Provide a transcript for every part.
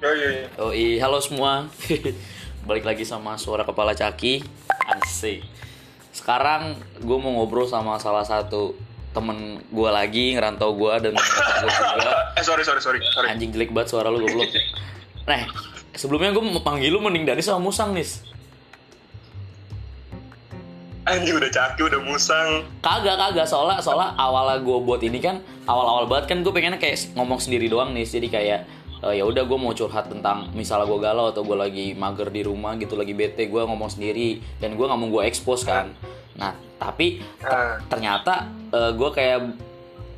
Oh iya. Oh iya, halo semua. Balik lagi sama suara kepala caki. Asik. Sekarang gue mau ngobrol sama salah satu temen gue lagi ngerantau gue dan gue juga. Eh sorry sorry sorry sorry. Anjing jelek banget suara lu goblok. Nah, sebelumnya gue mau panggil lu mending Dani sama Musang nis. Anjing udah caki udah musang. Kagak kagak soalnya soalnya awalnya gue buat ini kan awal-awal banget kan gue pengennya kayak ngomong sendiri doang nih jadi kayak eh, ya udah gue mau curhat tentang misalnya gue galau atau gue lagi mager di rumah gitu lagi bete gue ngomong sendiri dan gue nggak mau gue expose kan. Nah tapi ter- Ah. ternyata gue kayak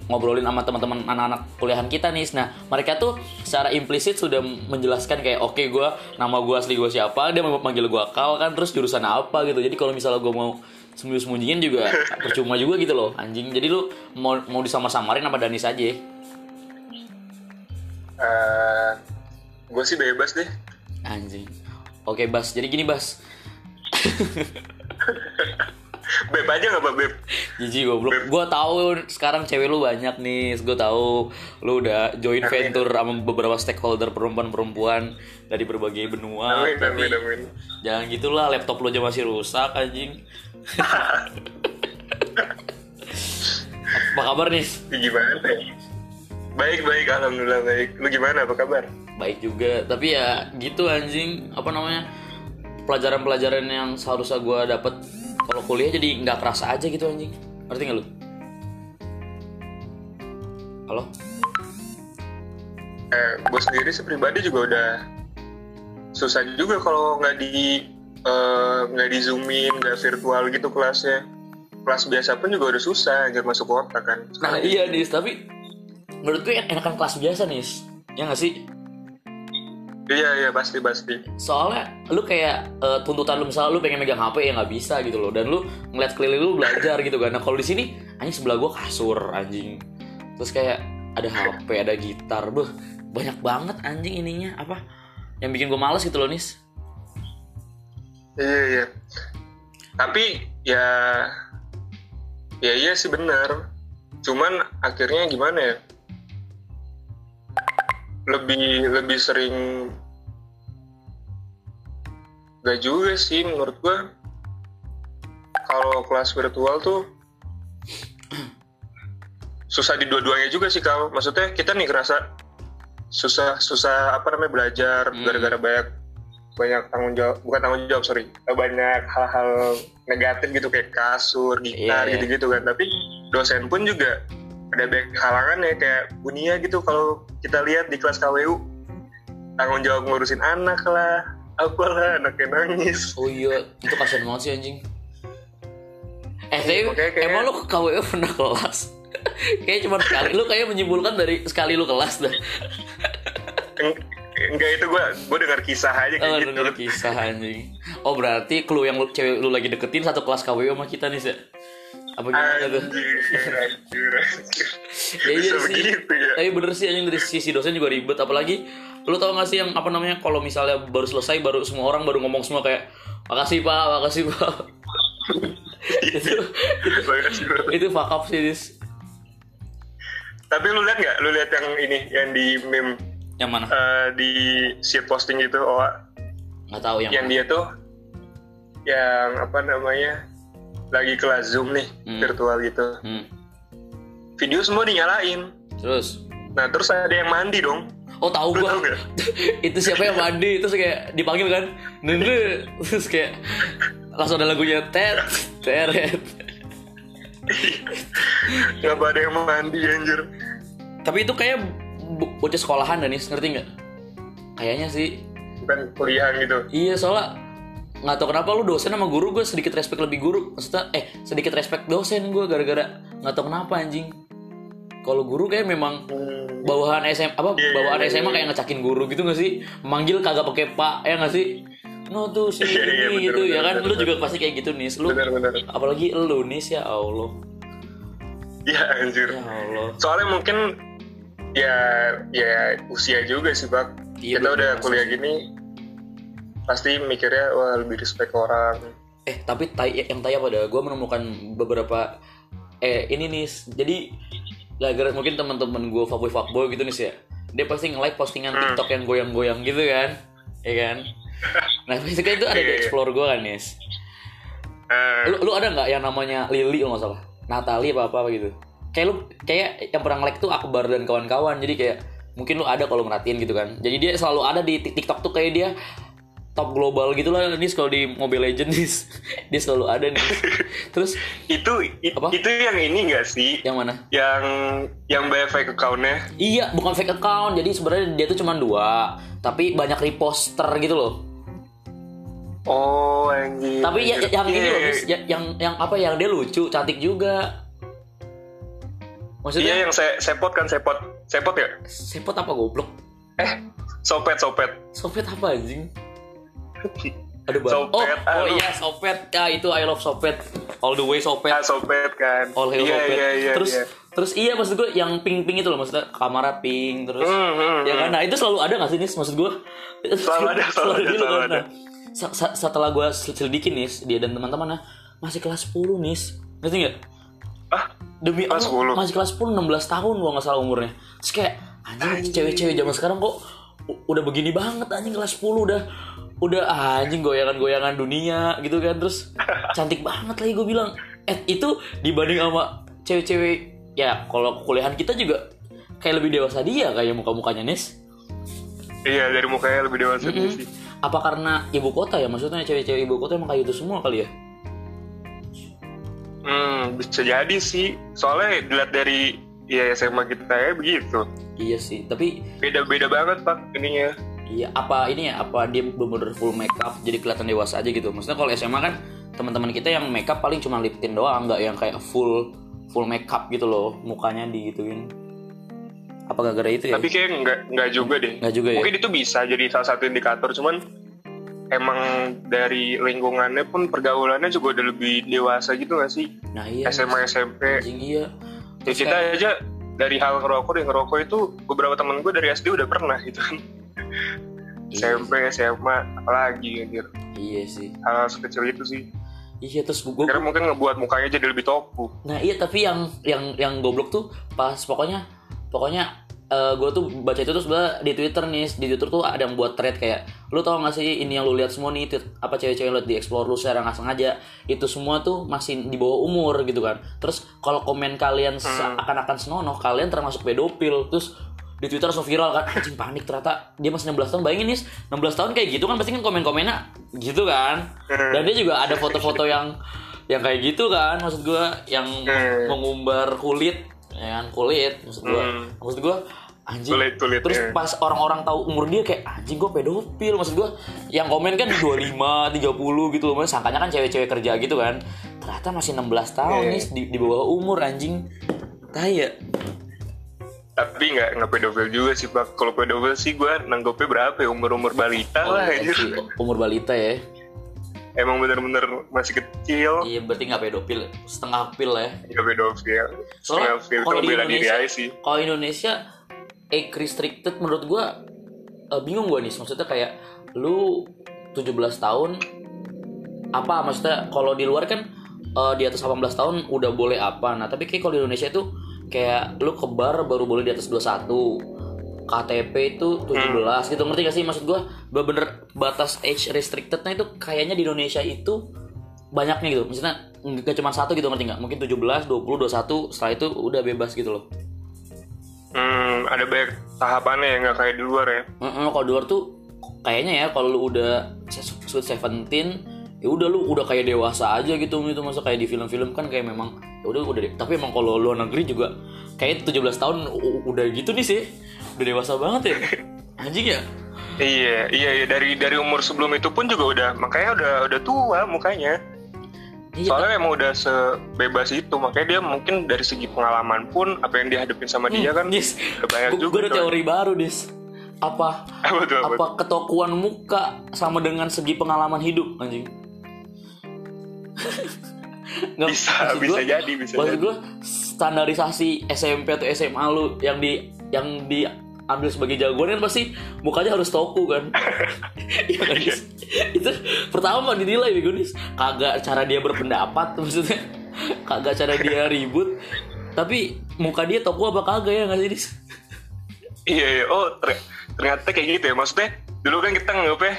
ngobrolin sama teman-teman anak-anak kuliahan kita nih. Nah mereka tuh secara implisit sudah menjelaskan kayak oke gue nama gue asli gue siapa dia mau panggil gue kau kan terus jurusan apa gitu. Jadi kalau misalnya gue mau sembunyi-sembunyiin juga percuma juga gitu loh anjing. Jadi lu mau mau disamar-samarin sama Danis aja Eh, gue sih bebas deh. anjing oke Bas jadi gini Bas Beb aja nggak pak beb? Jiji goblok. Gua tahu sekarang cewek lu banyak nih. Gue tahu lu udah join venture sama beberapa stakeholder perempuan-perempuan dari berbagai benua. Amin tapi amin amin. jangan gitulah laptop lu aja masih rusak anjing. Apa kabar nih? Gimana? ya? Baik baik alhamdulillah baik. Lu gimana apa kabar? Baik juga, tapi ya gitu anjing. Apa namanya? Pelajaran-pelajaran yang seharusnya gua dapet kalau kuliah jadi nggak kerasa aja gitu anjing. Ngerti nggak lu? Halo? Eh, gue sendiri sih pribadi juga udah susah juga kalau nggak di eh, nggak di zoomin nggak virtual gitu kelasnya kelas biasa pun juga udah susah aja masuk kota kan Nah iya Nis, tapi menurut gue enakan kelas biasa Nis Ya gak sih? iya iya pasti pasti. Soalnya lu kayak eh, tuntutan lu misalnya lu pengen megang HP ya nggak bisa gitu loh. Dan lu ngeliat keliling lu belajar gitu kan. Nah kalau di sini anjing sebelah gue kasur anjing. Terus kayak ada HP, ada gitar. Beuh, banyak banget anjing ininya. Apa? Yang bikin gue males gitu loh Nis. Iya iya. Tapi ya ya iya sih benar cuman akhirnya gimana ya lebih lebih sering gak juga sih menurut gua kalau kelas virtual tuh susah di dua-duanya juga sih kalau maksudnya kita nih kerasa susah susah apa namanya belajar Hmm. gara-gara banyak banyak tanggung jawab bukan tanggung jawab sorry banyak hal-hal negatif gitu kayak kasur gitar Iya, iya. gitu-gitu kan tapi dosen pun juga ada banyak halangan ya kayak Bunia gitu kalau kita lihat di kelas KWU tanggung jawab ngurusin anak lah apalah anaknya nangis Oh iya, itu kasihan banget sih anjing Eh tapi kayak- emang lu ke KWU pernah kelas? Kayaknya cuma sekali, lu kayak menyimpulkan dari sekali lu kelas dah Eng- enggak itu gue gue dengar kisah aja kayak Oh, gitu denger kisah anjing. Oh, berarti clue yang lu, cewek lu lagi deketin satu kelas KWU sama kita nih, sih. Apa gimana tuh? Ya, iya sih. begitu ya? Tapi bener sih anjing dari sisi dosen juga ribet. Apalagi lu tau gak sih yang apa namanya kalau misalnya baru selesai baru semua orang baru ngomong semua kayak makasih pak makasih pak. Itu itu itu fuck up sih Dis. tapi lu lihat nggak lu lihat yang ini yang di meme? Yang mana? Eh, di shit posting gitu oh nggak tahu yang, yang mana. dia tuh yang apa namanya lagi kelas zoom nih Hmm. virtual gitu. Hmm. video semua dinyalain. Terus? Nah terus ada yang mandi dong. Oh tahu gua. nggak? Itu siapa yang mandi? Terus kayak dipanggil kan? Nende terus kayak langsung ada lagunya tet teret nggak ada yang mandi anjir? Tapi itu kayak bo- bocah sekolahan Danis ngerti nggak? Kayaknya sih. Bukan kuliah gitu. Iya soalnya nggak tahu kenapa lu dosen sama guru gue sedikit respect lebih guru. Maksudnya eh sedikit respect dosen gue gara-gara nggak tahu kenapa anjing. Kalau guru kayak memang Hmm, bawahan SM apa Iya, bawahan iya, SMA iya. kayak ngecakin guru gitu gak sih? Manggil kagak pakai pak ya nggak sih? No tuh sih iya, bener, gitu ya bener, kan? bener, lu bener. juga pasti kayak gitu nih lu benar-benar apalagi lu nih ya Allah. Ya anjir. Ya Allah. Soalnya mungkin ya ya usia juga sih pak. Iya, kita bener, udah bener. kuliah gini pasti mikirnya wah lebih respect orang. Eh tapi tai yang tai apa dah gue menemukan beberapa eh ini nih jadi gara mungkin teman-teman gue fuckboy fuckboy gitu nih sih ya. Dia pasti nge-like postingan Hmm. TikTok yang goyang-goyang gitu kan ya kan? Nah basically itu ada di explore gue kan Nis Eh, lu, lu ada nggak yang namanya Lily kalau nggak salah? Natali apa apa gitu? Kayak lu kayak yang pernah nge-like tuh Akbar dan kawan-kawan. Jadi kayak mungkin lu ada kalau merhatiin gitu kan. Jadi dia selalu ada di Tik- TikTok tuh kayak dia top global gitu lah nih kalau di Mobile Legends nih dia selalu ada nih terus itu i- Apa? itu yang ini nggak sih? yang mana Yang yang BFA account-nya? Iya, bukan fake account. Jadi sebenarnya dia tuh cuma dua, tapi banyak reposter gitu loh. Oh, anjir. Tapi ya, anjir. yang ini Iya, loh, iya. Nis, ya- yang yang apa yang dia lucu, cantik juga. Iya Maksudnya yang se sepot kan sepot. Sepot ya? sepot apa goblok? Eh, sopet sopet. Sopet apa anjing? Ada banget. Oh, Sopet, oh aduh. iya Sopet. Ya itu I love Sopet. All the way Sopet. Ah, sopet kan. All hail iya, Sopet. iya, iya, terus iya. terus iya maksud gue yang pink-pink itu loh maksudnya kamera pink terus Hmm, hmm, ya kan nah itu selalu ada gak sih nis maksud gue Selalu ada, selalu ada, gitu selalu kan. ada. Nah, sa- sa- setelah gue selidikin nis dia dan teman-teman nah, masih kelas 10 nis ngerti nggak Ah, demi Kelas Allah 10. masih kelas 10 16 tahun gua nggak salah umurnya terus kayak anjing cewek-cewek zaman sekarang kok udah begini banget anjing kelas 10 udah udah anjing goyangan-goyangan dunia gitu kan terus cantik banget lagi gue bilang eh itu dibanding sama cewek-cewek ya kalau kuliahan kita juga kayak lebih dewasa dia kayak muka-mukanya Nis iya dari mukanya lebih dewasa dia Mm-mm. sih. apa karena ibu kota ya maksudnya cewek-cewek ibu kota emang kayak itu semua kali ya Hmm, bisa jadi sih. Soalnya dilihat dari ya SMA kita ya begitu. iya sih tapi Beda-beda banget pak ininya. Iya, apa ini ya? Apa dia bener-bener full makeup jadi kelihatan dewasa aja gitu? Maksudnya kalau SMA kan teman-teman kita yang makeup paling cuma lip tint doang, nggak yang kayak full full makeup gitu loh, mukanya digituin. Apa gara-gara itu ya? Tapi kayak nggak nggak juga deh. Nggak juga ya? Mungkin itu bisa jadi salah satu indikator. Cuman emang dari lingkungannya pun pergaulannya juga udah lebih dewasa gitu gak sih? Nah iya, SMA SMP. iya. Ya, kita aja dari hal ngerokok deh ngerokok itu beberapa temen gue dari SD udah pernah gitu kan. Iya, SMP, SMA, apalagi anjir. iya sih. Hal sekecil itu sih. Iya terus gue Karena mungkin ngebuat mukanya jadi lebih topu. Nah iya tapi yang yang yang goblok tuh pas pokoknya pokoknya gue tuh baca itu terus di Twitter nih di Twitter tuh ada yang buat thread kayak lu tau gak sih ini yang lu lihat semua nih tweet, apa cewek-cewek lihat di explore lu secara nggak sengaja itu semua tuh masih di bawah umur gitu kan terus kalau komen kalian seakan-akan senonoh kalian termasuk pedofil terus di Twitter langsung viral kan anjing panik ternyata dia masih 16 tahun bayangin nih 16 tahun kayak gitu kan pasti kan komen-komennya gitu kan dan dia juga ada foto-foto yang yang kayak gitu kan maksud gua yang Hmm. mengumbar kulit ya kan kulit maksud gua Hmm. maksud gua anjing Kulit- kulit, terus ya. pas orang-orang tahu umur dia kayak anjing gua pedofil maksud gua yang komen kan 25 30 gitu loh Maksudnya sangkanya kan cewek-cewek kerja gitu kan ternyata masih 16 tahun Iya. nih di, di bawah umur anjing Taya. Tapi nggak nggak pedofil juga sih pak. Kalau pedofil sih gue nanggepnya berapa ya umur umur balita Oh, lah iya anjir. sih, umur balita ya. Emang bener-bener masih kecil. Iya berarti nggak pedofil, setengah pil ya. Nggak pedofil. Soalnya Setengah kalau itu di bela diri aja sih. kalau Indonesia age restricted menurut gua eh, bingung gua nih. Maksudnya kayak lu 17 tahun apa maksudnya kalau di luar kan eh, di atas 18 tahun udah boleh apa. Nah, tapi kayak kalau di Indonesia itu kayak lu ke bar baru boleh di atas 21. KTP itu 17 gitu ngerti gak sih maksud gua bener-bener batas age restrictednya itu kayaknya di Indonesia itu banyaknya gitu maksudnya nggak cuma satu gitu ngerti nggak mungkin 17 20 21 setelah itu udah bebas gitu loh Hmm, ada banyak tahapannya ya nggak kayak di luar ya. Heeh, kalau di luar tuh kayaknya ya kalau lu udah sweet seventeen ya udah lu udah kayak dewasa aja gitu gitu masa kayak di film-film kan kayak memang ya udah udah deh. tapi emang kalau luar negeri juga kayak 17 tahun udah gitu nih sih udah dewasa banget ya anjing ya Iya, iya, iya. Dari dari umur sebelum itu pun juga udah, makanya udah udah tua mukanya. iya Soalnya emang udah sebebas itu, makanya dia mungkin dari segi pengalaman pun apa yang dihadapin sama dia kan udah banyak gue juga. ada teori baru dis apa Apa tuh, apa apa ketokuan muka sama dengan segi pengalaman hidup anjing Nggak, Bisa, bisa gua- jadi, bisa maksud gue standarisasi SMP atau SMA lu yang di yang diambil sebagai jagoan kan pasti mukanya harus toku kan? Iya kan? Dis? itu pertama dinilai nih Dis kagak cara dia berpendapat maksudnya. Kagak cara dia ribut. Tapi muka dia toku apa kagak ya nggak sih Dis Iya, iya. Oh, ter- ternyata kayak gitu ya. Maksudnya dulu kan kita nganggapnya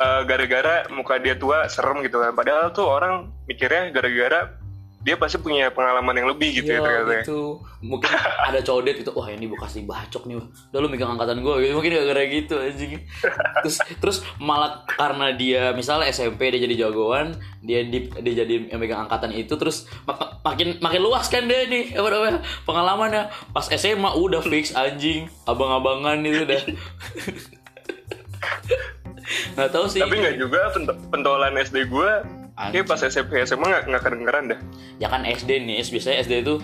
eh, gara-gara muka dia tua serem gitu kan. Padahal tuh orang mikirnya gara-gara dia pasti punya pengalaman yang lebih gitu ya Iya ternyata. ya. gitu mungkin ada codet gitu wah ini bekas bacok nih udah lu megang angkatan gue gitu mungkin gara-gara gitu anjing terus terus malah karena dia misalnya SMP dia jadi jagoan dia di, dia jadi yang megang angkatan itu terus mak- makin makin luas kan dia nih apa namanya pengalamannya pas SMA udah fix anjing abang-abangan itu udah nggak tahu sih Tapi nggak juga pent- pentolan SD gue. Kayak pas SMP SMA nggak nggak kedengeran dah. ya kan SD nih biasanya SD itu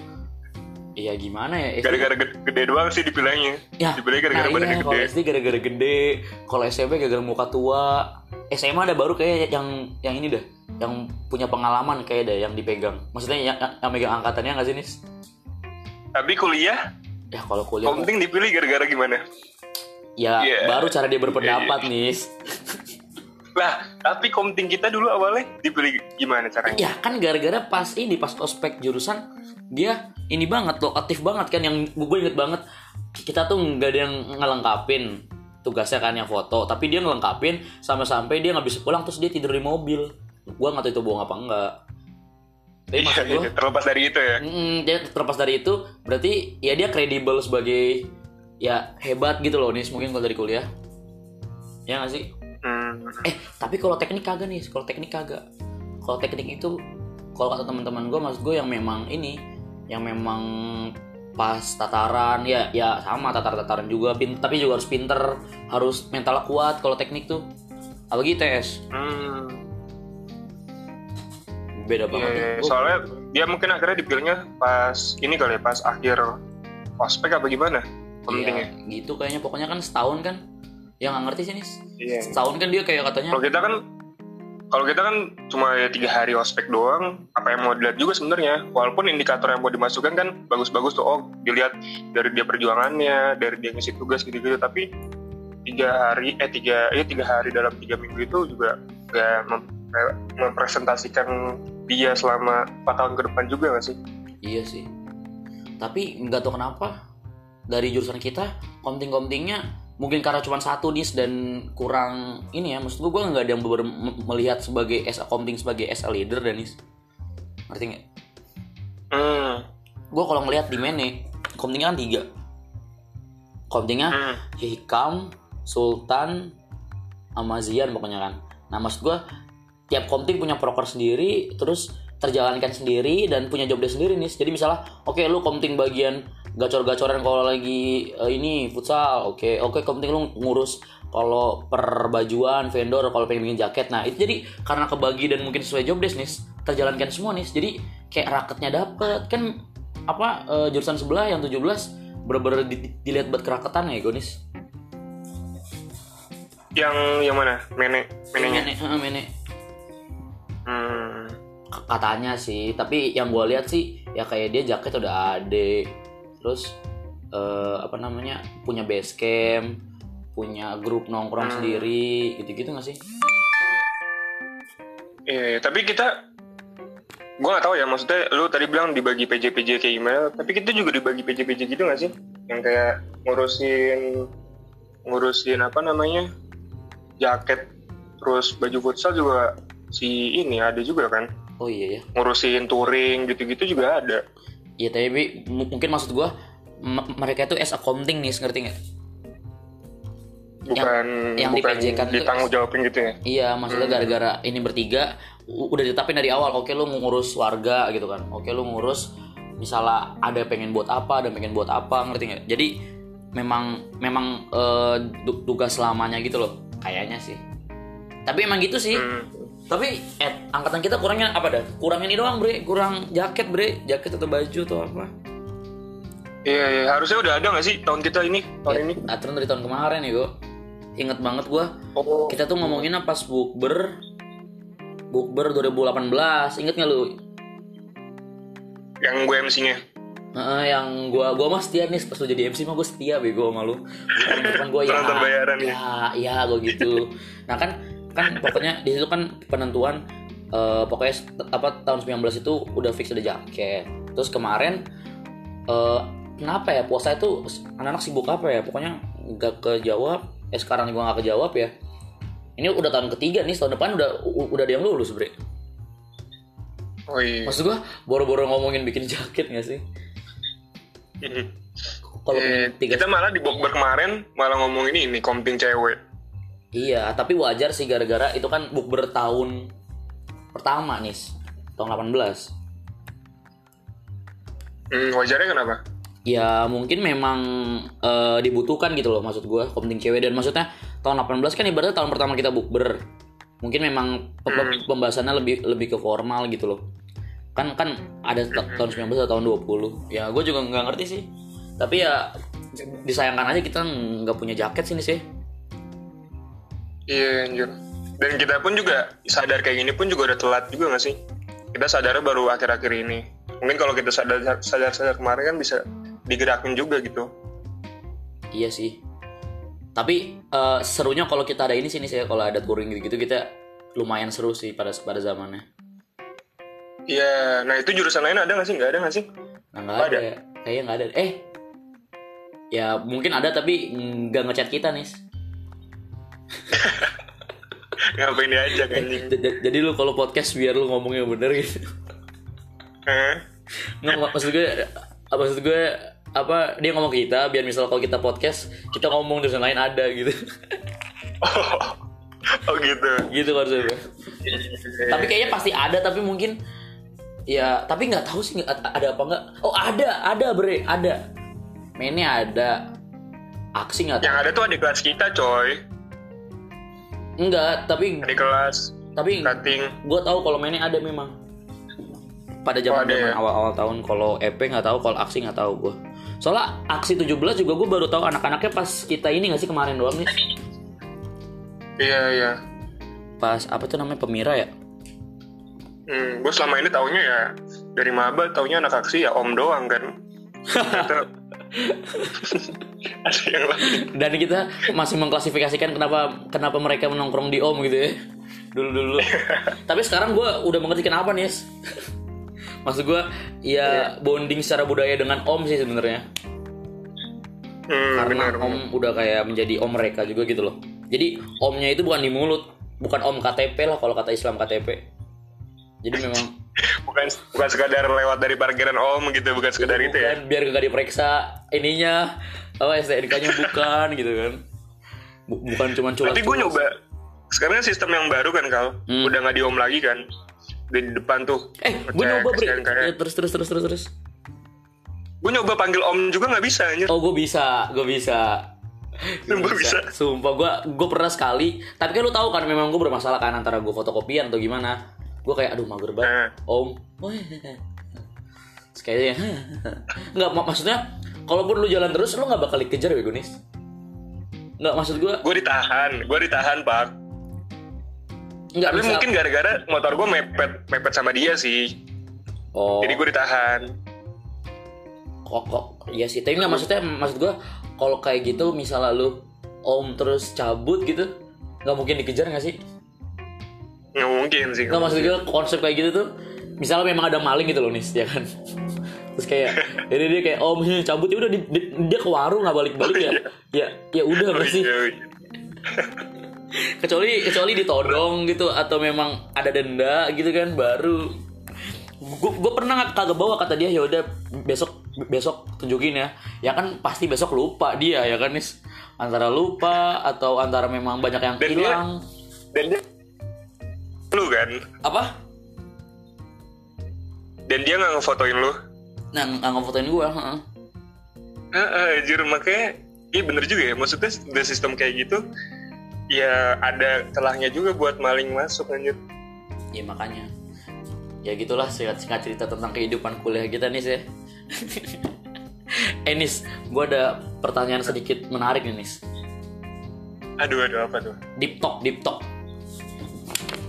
Iya gimana ya Gara-gara gede, gede doang sih dipilihnya. Ya, Dipilih gara-gara nah iya, kalau gede. SD gara-gara gede, kalau SMP gara-gara muka tua, SMA ada baru kayak yang yang ini dah, yang punya pengalaman kayak dah yang dipegang. Maksudnya yang, yang, yang megang angkatannya nggak sih nis? Tapi kuliah, Ya kalau kuliah, yang penting dipilih gara-gara gimana? ya Iya. baru cara dia berpendapat nis. Lah, tapi komting kita dulu awalnya dipilih gimana caranya? Ya kan gara-gara pas ini pas ospek jurusan dia ini banget loh aktif banget kan yang gue inget banget kita tuh nggak ada yang ngelengkapin tugasnya kan yang foto tapi dia ngelengkapin sampai-sampai dia nggak bisa pulang terus dia tidur di mobil gue nggak tahu itu bohong apa enggak tapi Iya, maksud gue iya, terlepas dari itu ya. mm, dia terlepas dari itu berarti ya dia kredibel sebagai ya hebat gitu loh nih mungkin kalau dari kuliah ya nggak sih Hmm. Eh tapi kalau teknik kagak nih kalau teknik kagak kalau teknik itu kalau kata teman-teman gue maksud gue yang memang ini yang memang pas tataran ya ya sama tatar tataran juga pin, tapi juga harus pinter harus mental kuat kalau teknik tuh apalagi tes Hmm. beda Iya, banget iya. ya. Gua- soalnya dia mungkin akhirnya dipilihnya pas ini kali ya, pas akhir ospek apa gimana? Pentingnya. Iya, gitu kayaknya pokoknya kan setahun kan yang nggak ngerti sih nis Iya. setahun kan dia kayak katanya Kalau kita kan kalau kita kan cuma tiga hari ospek doang, apa yang mau dilihat juga sebenarnya. Walaupun indikator yang mau dimasukkan kan bagus-bagus tuh, oh dilihat dari dia perjuangannya, dari dia ngisi tugas gitu-gitu. Tapi tiga hari, eh tiga, ya tiga hari dalam tiga minggu itu juga nggak mempresentasikan dia selama 4 tahun ke depan juga nggak sih? Iya sih. Tapi nggak tahu kenapa dari jurusan kita komting-komtingnya mungkin karena cuma satu dis dan kurang ini ya maksud gue gue nggak ada yang melihat sebagai as a komting sebagai as a leader dan nis ngerti nggak? Hmm, Gue kalau ngelihat di Mene komtingnya kan tiga. Komtingnya hmm. Hikam, Sultan, sama Zian pokoknya kan. Nah maksud gue tiap komting punya proker sendiri, terus terjalankan sendiri dan punya job desk sendiri nih. Jadi misalnya, oke lu komting bagian gacor-gacoran kalau lagi eh, ini futsal, oke oke komting lu ngurus kalau perbajuan vendor kalau pengen bikin jaket. Nah itu jadi karena kebagi dan mungkin sesuai job desk nih, terjalankan semua nih. Jadi kayak raketnya dapet kan apa eh, jurusan sebelah yang 17 bener-bener di- dilihat buat keraketan ya Gonis. Yang yang mana? Mene, menenya. Mene, heeh, mene. Hmm. Katanya sih tapi yang gue lihat sih ya kayak dia jaket udah ada terus eh, apa namanya punya base camp punya grup nongkrong Hmm. sendiri gitu-gitu gak sih Iya, iya. tapi kita gue gak tahu ya maksudnya lu tadi bilang dibagi PJ-PJ kayak email tapi kita juga dibagi PJ-PJ gitu gak sih yang kayak ngurusin ngurusin apa namanya jaket terus baju futsal juga si ini ada juga kan oh iya ya ngurusin touring gitu-gitu juga ada ya tapi mungkin maksud gue mereka itu as accounting nih ngerti nggak bukan yang bukan di-PJ-kan itu- ditanggung jawabin gitu ya Iya, maksudnya gara-gara ini bertiga udah ditetapin dari awal. Oke, lu ngurus warga gitu kan. Oke, lu ngurus misalnya ada pengen buat apa, ada pengen buat apa, ngerti nggak? Jadi memang memang eh, du- tugas selamanya gitu loh, kayaknya sih. Tapi emang gitu sih. Hmm. Tapi eh, angkatan kita kurangnya apa dah? Kurang ini doang, Bre. Kurang jaket, Bre. Jaket atau baju atau apa? iya iya harusnya udah ada gak sih tahun kita ini tahun ini Ya, aturan dari tahun kemarin ya, Go. Ingat banget gua. oh Kita tuh ngomonginnya pas bukber Bukber 2018 Ingat gak lu? yang gue MC-nya Heeh, yang gua gua mah setia nih pas lu jadi MC mah gua setia bego sama lu. Bukan, bukan gua ya. Penonton bayaran ya. ya. Ya, gua gitu. Nah kan kan pokoknya di situ kan penentuan eh, pokoknya apa tahun 19 itu udah fix ada jaket. Terus kemarin eh, kenapa ya puasa itu anak-anak sibuk apa ya? Pokoknya nggak kejawab eh sekarang juga nggak kejawab ya. Ini udah tahun ketiga nih tahun depan udah udah ada yang lulus bre. Oh iya. Maksud gua boro-boro ngomongin bikin jaket gak sih? Kalau Eh, tiga kita malah di bukber kemarin malah ngomongin ini komping cewek iya tapi wajar sih gara-gara itu kan bukber tahun pertama nih tahun 18 hmm, wajarnya kenapa? Ya mungkin memang eh, dibutuhkan gitu loh maksud gue kompting cewek. Dan maksudnya tahun 18 kan ibaratnya tahun pertama kita bukber. Mungkin memang pe- pembahasannya lebih lebih ke formal gitu loh. Kan kan ada ta- tahun 19 atau tahun 20 ya gue juga nggak ngerti sih. Tapi ya disayangkan aja kita nggak punya jaket sini sih iya anjir. Dan kita pun juga sadar kayak gini pun juga udah telat juga gak sih? Kita sadarnya baru akhir-akhir ini. Mungkin kalau kita sadar sadar sadar kemarin kan bisa digerakin juga gitu. Iya sih. Tapi eh, serunya kalau kita ada ini sini sih kalau ada touring gitu-gitu kita lumayan seru sih pada pada zamannya. Iya nah itu jurusan lain ada gak sih? Nggak ada gak sih? Nah, nggak Nggak ada. Kayaknya nggak ada. Eh, ya mungkin ada tapi nggak ngechat kita nih. ngapain diajak anjing? J- j- Jadi lu kalau podcast biar lu ngomongnya bener gitu. Nggak, mak- maksud gue, apa maksud gue apa dia ngomong ke kita biar misal kalau kita podcast kita ngomong terus yang lain ada gitu. Oh, oh gitu gitu maksud gue. Tapi kayaknya pasti ada tapi mungkin ya tapi nggak tahu sih ada apa nggak. Oh ada ada bre ada. Mainnya ada. Aksi nggak yang ada tuh adik kelas kita coy enggak tapi adik kelas tapi cutting gue tahu kalau mainnya ada memang. Pada Oh, zaman ada zaman ya? awal-awal tahun kalau EP nggak tahu kalau aksi nggak tahu gue soalnya aksi 17 juga gue baru tahu anak-anaknya pas kita ini nggak sih kemarin doang nih? Iya iya. Pas apa tuh namanya pemira ya? Hmm, gue selama ini taunya ya dari maba taunya anak aksi ya om doang kan. Ternyata ada yang lain. dan kita masih mengklasifikasikan kenapa kenapa mereka menongkrong di om gitu ya. Dulu dulu tapi sekarang gue udah mengerti kenapa nih Yes. maksud gue ya bonding secara budaya dengan om sih sebenarnya. Hmm, karena benar. om udah kayak menjadi om mereka juga gitu loh. Jadi omnya itu bukan di mulut. Bukan om KTP lah kalau kata Islam KTP jadi memang Bukan bukan sekadar lewat dari parkiran om gitu, bukan sekedar itu ya. bukan biar gak diperiksa ininya apa STNK-nya bukan gitu kan Bu- bukan cuma culas Tapi gue nyoba sekarang sistem yang baru kan kal, Hmm. udah nggak di om lagi kan. Di depan tuh. eh gue nyoba bre STNK. Ya, terus terus terus terus terus Gue nyoba panggil om juga nggak bisa anjir. oh gue bisa gue bisa Sumpah bisa. Sumpah gue gue pernah sekali. Tapi kan lu tahu kan memang gue bermasalah kan antara gue fotokopian atau gimana. Gue kayak aduh mager banget. Nah, Om. Kayaknya nggak mak- maksudnya kalaupun lu jalan terus lu nggak bakal dikejar ya Gunis. Nggak maksud gue gue ditahan, gue ditahan pak. nggak Tapi bisa. mungkin gara-gara motor gue mepet, mepet sama dia sih. Oh. Jadi gue ditahan. kok kok iya sih tapi nggak maksudnya maksud gue kalau kayak gitu misalnya lu om terus cabut gitu nggak mungkin dikejar nggak sih Nggak mungkin sih. nggak maksud gue konsep kayak gitu tuh misalnya memang ada maling gitu loh nis ya kan? Terus kayak jadi dia kayak om ini cabut. Ya udah di- di- dia ke warung nggak balik balik ya ya ya udah Oh, sih iya, iya. kecuali kecuali ditodong gitu atau memang ada denda gitu kan baru. Gue gue pernah nggak kagak bawa kata dia. Ya udah besok besok tunjukin ya. Ya kan pasti besok lupa dia ya kan nis? Antara lupa atau antara memang banyak yang Dan dia- hilang. Dan dia lu kan, apa dan dia nggak ngefotoin lu. nah nggak ngefotoin gue heeh. Heeh, anjir makanya iya bener juga ya. Maksudnya udah sistem kayak gitu, ya ada celahnya juga buat maling masuk anjir. ya makanya ya gitulah singkat singkat cerita tentang kehidupan kuliah kita nih sih Enis, gue ada pertanyaan sedikit menarik nih Nis. Aduh, aduh apa tuh? Deep talk, deep talk.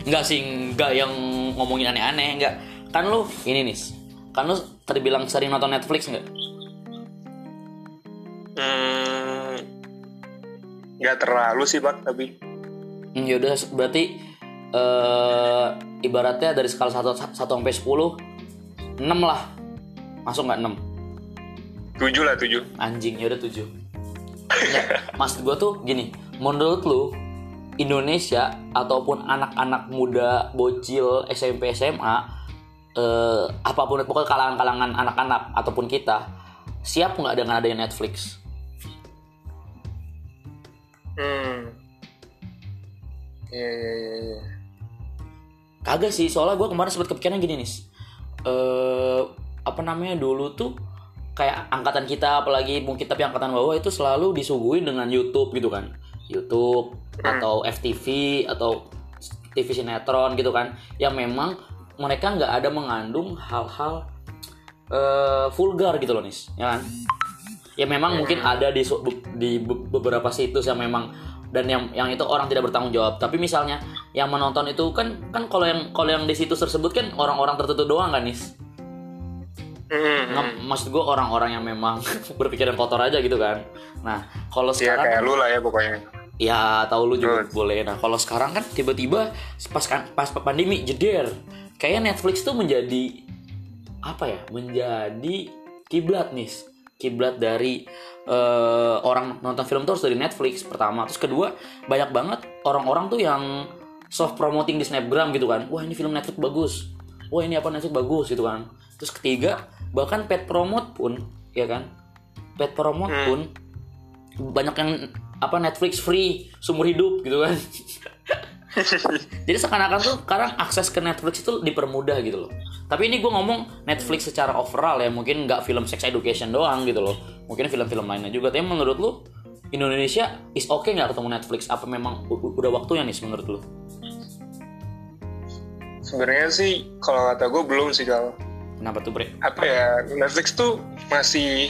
Enggak sih, enggak yang ngomongin aneh-aneh, enggak. Kan lu ini Nis. Kan lu terbilang sering nonton Netflix enggak? Hmm, nggak terlalu sih pak, tapi Hmm, yaudah berarti eh ibaratnya dari skala 1 1 sampai 10 6 lah. Masuk nggak 6? tujuh lah tujuh anjing ya udah tujuh ya, maksud gue tuh gini menurut lu Indonesia ataupun anak-anak muda bocil SMP SMA eh, apa pun pokoknya kalangan-kalangan anak-anak ataupun kita siap nggak dengan adanya Netflix? Hmm. Iya iya iya iya. Kagak sih soalnya gue kemarin sempat kepikiran gini nih eh apa namanya dulu tuh kayak angkatan kita apalagi mungkin tapi angkatan bawah itu selalu disuguhin dengan YouTube gitu kan. YouTube atau FTV atau TV sinetron gitu kan yang memang mereka nggak ada mengandung hal-hal eh, vulgar gitu loh nis. Ya kan? Ya memang mungkin ada di di be- beberapa situs yang memang dan yang yang itu orang tidak bertanggung jawab. Tapi misalnya yang menonton itu kan kan kalau yang kalau yang di situs tersebut kan orang-orang tertentu doang kan nis? Hmm, Nggak, maksud gue orang-orang yang memang berpikiran kotor aja gitu kan. Nah kalau ya sekarang kayak lu lah ya pokoknya ya tahu lu juga Betul. boleh. Nah kalau sekarang kan tiba-tiba pas kan pas pandemi jeder. Kayaknya Netflix tuh menjadi apa ya menjadi kiblat nih kiblat dari eh, orang nonton film tuh harus dari Netflix pertama. Terus kedua banyak banget orang-orang tuh yang soft promoting di snapgram gitu kan. Wah ini film Netflix bagus. Wah ini apa Netflix bagus gitu kan. Terus ketiga bahkan pet promote pun ya kan. Pet promote pun banyak yang apa Netflix free seumur hidup gitu kan. Jadi seakan-akan tuh sekarang akses ke Netflix itu dipermudah gitu loh. Tapi ini gue ngomong Netflix secara overall ya mungkin nggak film sex education doang gitu loh. Mungkin film-film lainnya juga. Tapi menurut lu Indonesia is okay nggak ketemu Netflix? Apa memang udah waktunya nih menurut lu? Sebenarnya sih kalau kata gue belum sih kalau kenapa tuh bre? Apa ya Netflix tuh masih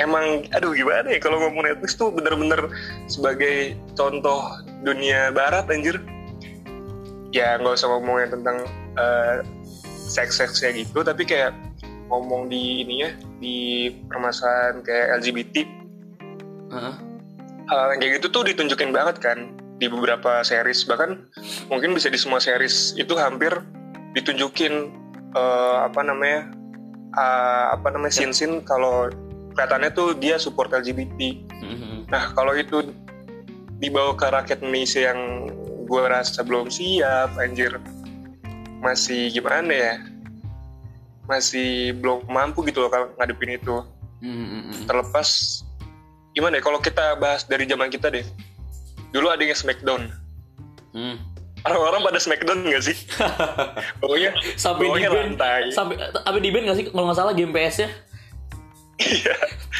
emang aduh gimana ya? Kalau ngomong Netflix tuh bener-bener sebagai contoh dunia barat anjir. Ya nggak usah ngomongin tentang eh, seks-seksnya gitu tapi kayak ngomong di ininya di permasalahan kayak LGBT Heeh. hal yang kayak gitu tuh ditunjukin banget kan di beberapa series. Bahkan mungkin bisa di semua series itu hampir ditunjukin eh, apa namanya eh, apa namanya sin sin kalau kelihatannya tuh dia support LGBT Mhm. nah kalau itu dibawa ke rakyat Indonesia yang gue rasa belum siap anjir masih gimana ya masih belum mampu gitu loh kalau ngadepin itu Mhm. terlepas gimana ya kalau kita bahas dari zaman kita deh dulu ada yang Smackdown Hmm. orang-orang pada Smackdown nggak sih pokoknya sampai di band sampai sampai di band nggak sih kalau nggak salah game PS nya.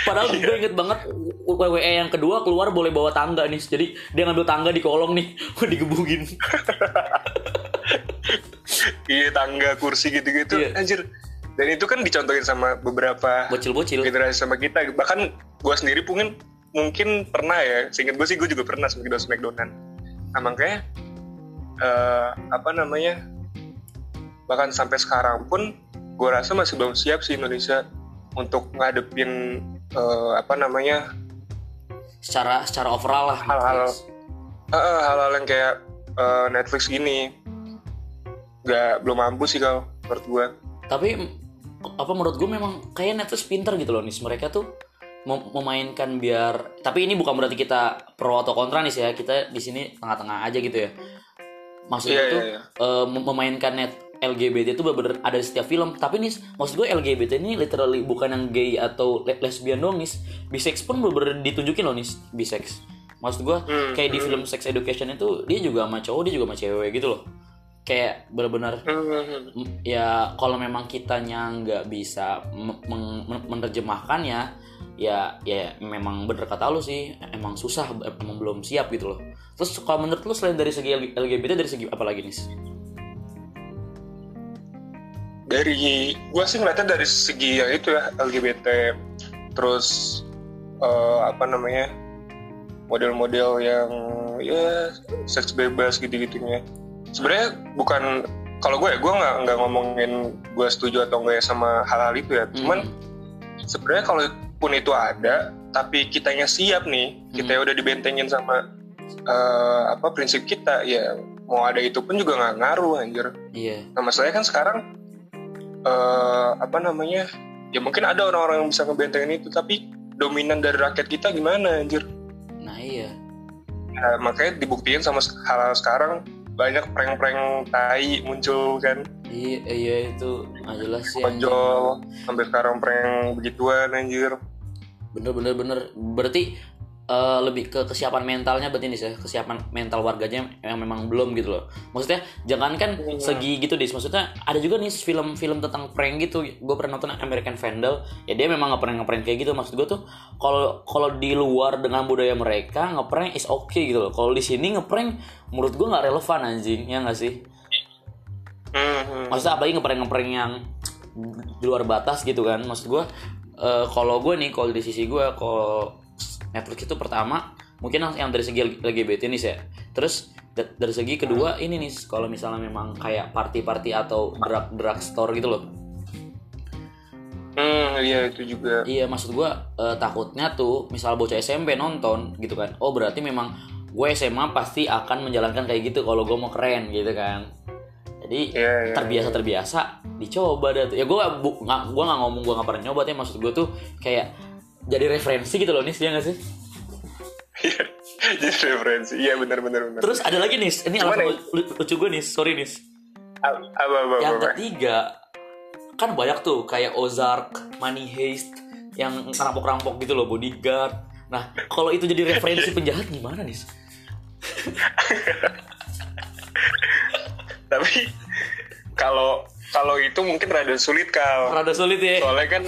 Padahal gue inget banget WWE yang kedua keluar boleh bawa tangga nih. Jadi dia ngambil tangga di kolong nih, digebugin. iya tangga kursi gitu-gitu Iya. anjir dan itu kan dicontohin sama beberapa Bocil-bocil. generasi sama kita bahkan gue sendiri mungkin mungkin pernah ya seingat gue sih gue juga pernah Smackdown Smackdownan nah makanya eh, apa namanya bahkan sampai sekarang pun gue rasa masih belum siap sih Indonesia untuk ngadepin eh, apa namanya Secara secara overall lah. Hal-hal. eh, hal-hal yang kayak eh, Netflix gini nggak belum mampu sih kalau menurut gue Tapi apa menurut gue memang kayak Netflix pinter gitu loh nih. Mereka tuh mem- memainkan biar tapi ini bukan berarti kita pro atau kontra nih ya. Kita di sini tengah-tengah aja gitu ya. Maksudnya Iya, tuh iya. eh, mem- memainkan net LGBT itu bener ada di setiap film. Tapi nih maksud gue LGBT ini literally bukan yang gay atau le- lesbian dong nih bisex pun bener ditunjukin loh nih bisex. Maksud gue Hmm, kayak di film sex education itu dia juga sama cowok dia juga sama cewek gitu loh. Kayak bener-bener Hmm, m- ya kalau memang kitanya nggak bisa me- meng- men- menerjemahkannya ya ya memang bener kata lu sih. Emang susah emang belum siap gitu loh. Terus kalau menurut lu selain dari segi LGBT dari segi apa lagi nih dari gue sih ngeliatnya dari segi yang itu ya LGBT terus eh, apa namanya model-model yang ya seks bebas gitu-gitunya. Sebenarnya bukan kalau gue ya gue nggak nggak ngomongin gue setuju atau enggak ya sama hal-hal itu ya. Cuman Hmm. sebenarnya kalau pun itu ada tapi kitanya siap nih kita udah dibentengin sama eh, apa prinsip kita ya mau ada itu pun juga nggak ngaruh anjir. Iya. Nah masalahnya kan sekarang eh apa namanya? Ya mungkin ada orang-orang yang bisa ngebentengin itu tapi dominan dari rakyat kita gimana anjir? Nah iya. Nah, makanya dibuktiin sama hal sekarang banyak prank-prank tai muncul kan? Iya iya itu jelas sih ojol sampai sekarang prank begituan anjir. Bener bener bener. Berarti eh, lebih ke kesiapan mentalnya berarti nih ya kesiapan mental warganya yang memang belum gitu loh. Maksudnya jangan kan Iya. segi gitu dis maksudnya ada juga nih film-film tentang prank gitu. Gue pernah nonton American Vandal ya dia memang ngeprank ngeprank kayak gitu. Maksud gue tuh kalau kalau di luar dengan budaya mereka ngeprank is okay gitu loh. Kalau di sini ngeprank menurut gue nggak relevan anjing. Ya nggak sih? Hmm, hmm. maksudnya apalagi ngeprank ngeprank yang di luar batas gitu kan. Maksud gue eh, kalau gue nih kalau di sisi gue kalau Netflix itu pertama mungkin yang- dari segi LGBT nih ya. Terus da- dari segi kedua ini nih kalau misalnya memang kayak party-party atau drug drug store gitu loh. Hmm, iya itu juga. Iya maksud gue eh, takutnya tuh misal bocah SMP nonton gitu kan oh berarti memang gue SMA pasti akan menjalankan kayak gitu kalau gue mau keren gitu kan. Jadi Iya, iya, terbiasa terbiasa dicoba dah tuh. Ya gue gak, bu- gue nggak ngomong gue nggak pernah nyoba tapi maksud gue tuh kayak jadi referensi gitu loh nis dia nggak sih? Iya, jadi referensi. Iya benar benar benar. Terus ada lagi nis. Ini alasan ya? lu- lucu gue nis. Sorry nis. Apa apa apa, yang apa? ketiga kan banyak tuh kayak Ozark, Money Heist yang rampok-rampok gitu loh bodyguard. Nah kalau itu jadi referensi penjahat gimana nis? Tapi kalau kalau itu mungkin rada sulit kal. Rada sulit ya. Soalnya kan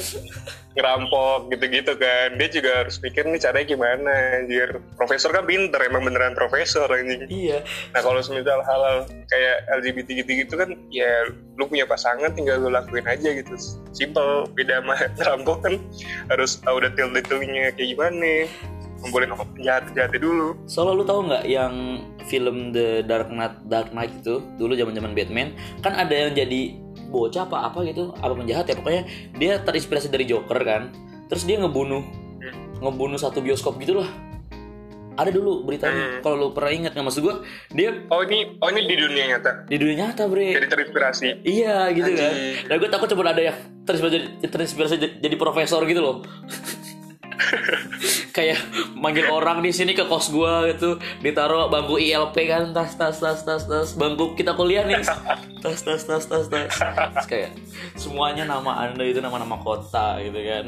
ngerampok gitu-gitu kan. Dia juga harus pikir nih caranya gimana anjir. Profesor kan pinter emang beneran profesor anjing. Iya. Nah kalau semisal hal kayak LGBT gitu-gitu kan ya lu punya pasangan tinggal lu lakuin aja gitu. Simple beda sama ngerampok kan. Harus tahu detail-detailnya kayak gimana. Ngumpulin penjahat-penjahatnya dulu. Soalnya lu tahu nggak yang film The Dark Knight Dark Knight itu dulu zaman-zaman Batman kan ada yang jadi bocah apa apa gitu apa penjahat ya. Pokoknya dia terinspirasi dari Joker kan. Terus dia ngebunuh ngebunuh satu bioskop gitu lah ada dulu beritanya Hmm. kalau lu pernah ingat nggak? Maksud gua dia oh ini oh ini di dunia nyata. Di dunia nyata bre. Jadi terinspirasi. Iya gitu kan. Anjing. dan gue takut coba ada yang terinspirasi jadi, terinspirasi jadi, jadi profesor gitu loh kayak manggil orang di sini ke kos gua gitu ditaruh bangku ILP kan tas tas tas tas tas bangku kita kuliah nih. Tas tas tas tas tas. Terus kayak semuanya nama anda itu nama nama kota gitu kan.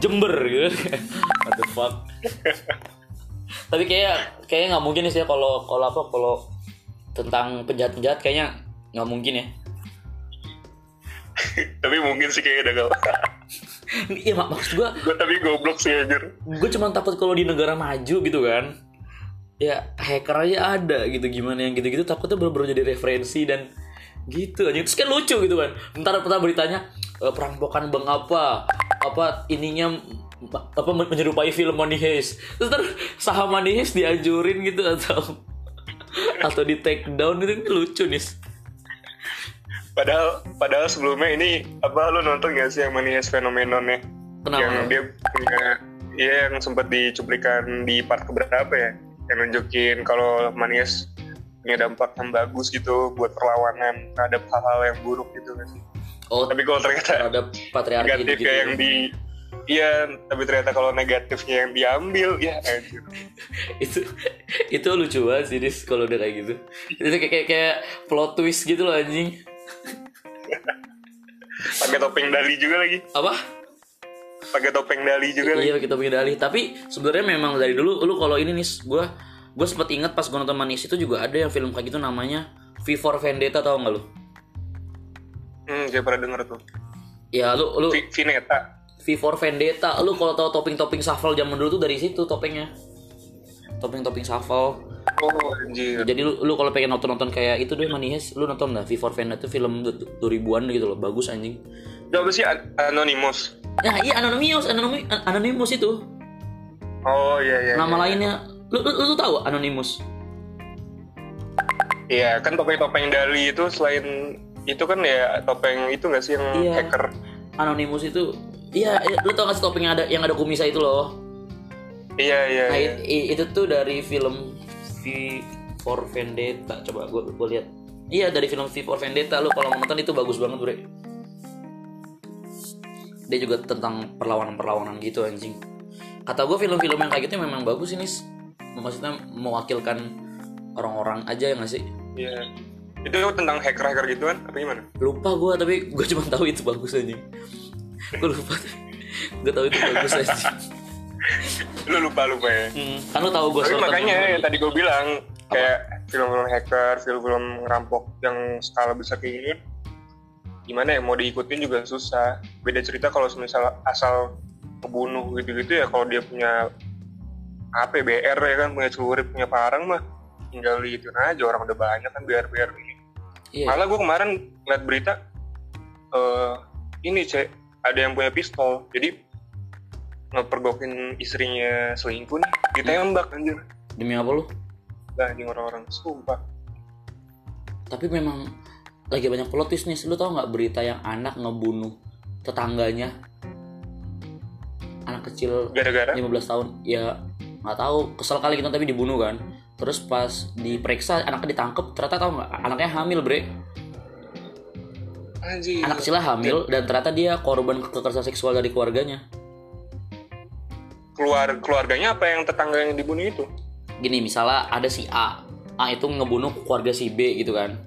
Jember gitu. What the fuck. Tapi kayak kayaknya nggak mungkin sih ya kalau kalau apa kalau tentang penjahat penjahat kayaknya nggak mungkin ya. Tapi mungkin sih kayaknya udah gak iya mak maksud gua gue tapi goblok sih anjir. Gue cuma takut kalau di negara maju gitu kan. Ya hacker aja ada gitu gimana yang gitu-gitu takutnya baru-baru jadi referensi dan gitu aja. Terus kan lucu gitu kan. Ntar pertama beritanya eh, perampokan bank apa? Apa ininya apa menyerupai film Money Heist? Terus ntar saham Money Heist dianjurin gitu atau atau di take down itu kan lucu nih padahal padahal sebelumnya ini apa lu nonton gak sih yang Manias Phenomenonnya Kenapa? yang dia punya ya yang sempat dicuplikan di part keberapa ya? Yang nunjukin kalau Manias punya dampak yang bagus gitu buat perlawanan terhadap hal-hal yang buruk gitu kan. Sih oh tapi kalau ternyata ada patriarki negatif gitu, yang di iya tapi ternyata kalau negatifnya yang diambil ya anjir. Itu itu lucu banget sih Dis kalau udah kayak gitu. Itu kayak kayak, kayak plot twist gitu loh anjing pakai topeng Dali juga lagi. Apa? Pakai topeng Dali juga lagi. Iya kita bikin dalih tapi sebenarnya memang dari dulu lu kalau ini nih gue gue sempat ingat pas gue nonton manis itu juga ada yang film kayak gitu namanya V for Vendetta tau nggak lu? Hmm saya pernah denger tuh. Ya lu lu Vi- Vineta V for Vendetta. Lu kalau tahu topping-topping shuffle zaman dulu tuh dari situ topengnya topping-topping shuffle. Oh anjir. Jadi lu, lu kalau pengen nonton-nonton kayak itu deh Manihes lu nonton dah V for Vendetta itu film 2000-an gitu loh bagus anjing. Itu apa sih? An- Anonymous. Nah iya Anonymous Anonymous, Anonymous itu. Oh iya iya nama iya. lainnya. Lu, lu, lu tuh tahu Anonymous? Iya kan topeng-topeng Dali itu selain itu kan ya topeng itu nggak sih yang Iya. hacker? Anonymous itu iya iya, lu tau gak sih topeng yang ada yang ada kumisnya itu loh iya iya, nah iya. it- itu tuh dari film V for Vendetta. Coba gue gue lihat. Iya dari film V for Vendetta. Lu kalau nonton itu bagus banget bre. Dia juga tentang perlawanan-perlawanan gitu anjing. Kata gue film-film yang kayak gitu memang bagus ini maksudnya mewakilkan orang-orang aja ya nggak sih? Iya. Itu tentang hacker-hacker gitu kan? Apa gimana? lupa gue tapi gue cuma tahu itu bagus anjing. Gue lupa. Gue tahu itu bagus anjing Lu lupa-lupa ya? hmm. kan lu tahu gue Tapi makanya yang tadi gue bilang kayak film-film hacker, film-film ngerampok yang skala besar kayak gini gimana ya mau diikutin juga susah. Beda cerita kalau misalnya asal ngebunuh gitu-gitu ya kalau dia punya HP BR ya kan punya celurit punya parang mah tinggal diituin aja orang udah banyak kan biar biar ini. iya Malah gue kemarin ngeliat berita eh ini cek ada yang punya pistol jadi ngepergokin istrinya selingkuh nih ditembak anjir. Demi apa lu? Nah, anjing orang-orang sumpah. tapi memang lagi banyak plot twist nih. Lu tau nggak berita yang anak ngebunuh tetangganya? Anak kecil Gara-gara? 15 tahun. Ya nggak tahu. Kesel kali gitu tapi dibunuh kan. Terus pas diperiksa anaknya ditangkep. Ternyata tau nggak anaknya hamil bre. Anjir. anak kecilnya hamil dan ternyata dia korban kekerasan seksual dari keluarganya keluar keluarganya apa yang tetangga yang dibunuh itu? gini misalnya ada si A. A itu ngebunuh keluarga si B gitu kan.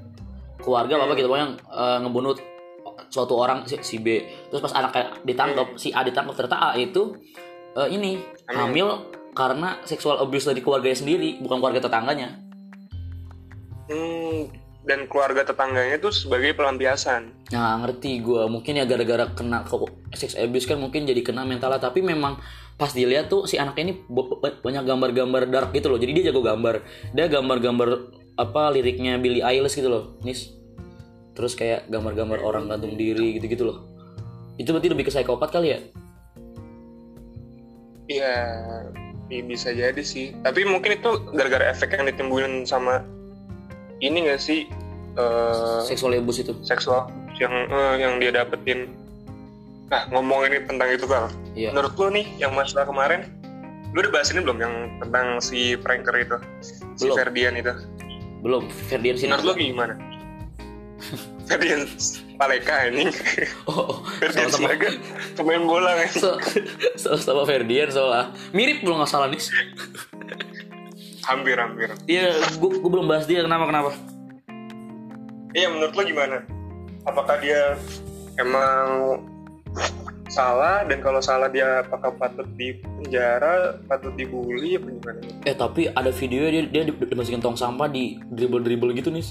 Keluarga apa gitu pokoknya eh, ngebunuh suatu orang si, si B. Terus pas anaknya ditangkap si A ditangkap ternyata A itu eh, ini hamil. karena seksual abuse dari keluarganya sendiri bukan keluarga tetangganya. Hmm, dan keluarga tetangganya itu sebagai pelampiasan. Nah ngerti gue mungkin ya gara-gara kena ke sex abuse kan mungkin jadi kena mentalnya. Tapi memang pas dilihat tuh si anaknya ini banyak gambar-gambar dark gitu loh. Jadi dia jago gambar. Dia gambar-gambar apa liriknya Billie Eilish gitu loh nis. Terus kayak gambar-gambar orang gantung diri gitu-gitu loh. Itu berarti lebih ke psikopat kali ya? Iya, bisa jadi sih. Tapi mungkin itu gara-gara efek yang ditimbulin sama ini gak sih? Eh, seksual abuse itu? seksual yang eh, yang dia dapetin. Nah ngomong ini tentang itu kal. iya Menurut lu nih yang masalah kemarin, lu udah bahas ini belum yang tentang si pranker itu, si Belum. Ferdian itu? belum Ferdian sini Menurut lu gimana? Ferdian Paleka ini, oh, oh Ferdian sama-sama Siaga, pemain bola kan? so, sama Ferdian soalnya mirip belum nggak salah nis Hampir hampir. Iya, gue belum bahas dia kenapa kenapa. Iya menurut lo gimana? Apakah dia emang salah dan kalau salah dia apakah patut di penjara, patut dibully apa gimana? Eh tapi ada video dia dia dimasukin tong sampah di dribble dribble gitu nih.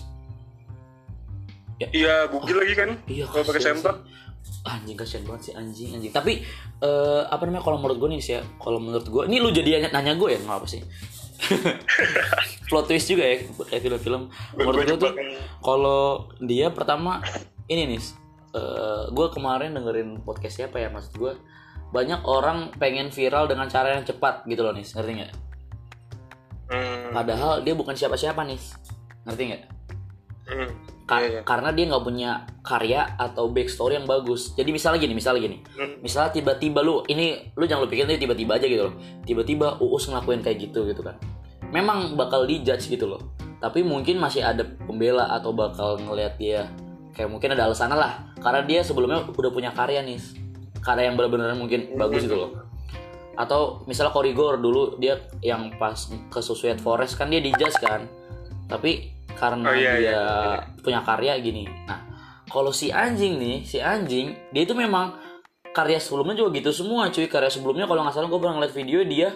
Iya bugil lagi kan? Iya. Kalau pakai sempak. Anjing kasihan banget sih anjing anjing. Tapi eh, apa namanya kalau menurut gue nih sih ya, kalau menurut gue, ini lu jadi nanya, nanya gue ya nggak apa sih? Plot twist juga ya kayak film-film. Menurut gue tuh kalau dia pertama ini nih, eh, gue kemarin dengerin podcast siapa ya maksud gue banyak orang pengen viral dengan cara yang cepat gitu loh nih, ngerti nggak? Hmm, Padahal dia bukan siapa-siapa nih, ngerti nggak? hmm, Ka- iya, iya. Karena dia nggak punya karya atau backstory yang bagus. Jadi misalnya gini, misalnya gini, Hmm. misalnya tiba-tiba lu ini lu jangan lu pikir tiba-tiba aja gitu loh. Tiba-tiba Uus ngelakuin kayak gitu gitu kan. Memang bakal dijudge gitu loh. Tapi mungkin masih ada pembela atau bakal ngelihat dia kayak mungkin ada alasan lah. Karena dia sebelumnya udah punya karya nih. Karya yang benar-benar mungkin bagus gitu loh. Atau misalnya Korigor dulu dia yang pas ke Suicide Forest kan dia dijudge kan. Tapi karena Oh, iya, dia iya, iya. punya karya gini. Nah, kalau si anjing nih, si anjing dia itu memang karya sebelumnya juga gitu semua cuy. Karya sebelumnya kalau nggak salah gue pernah ngeliat video dia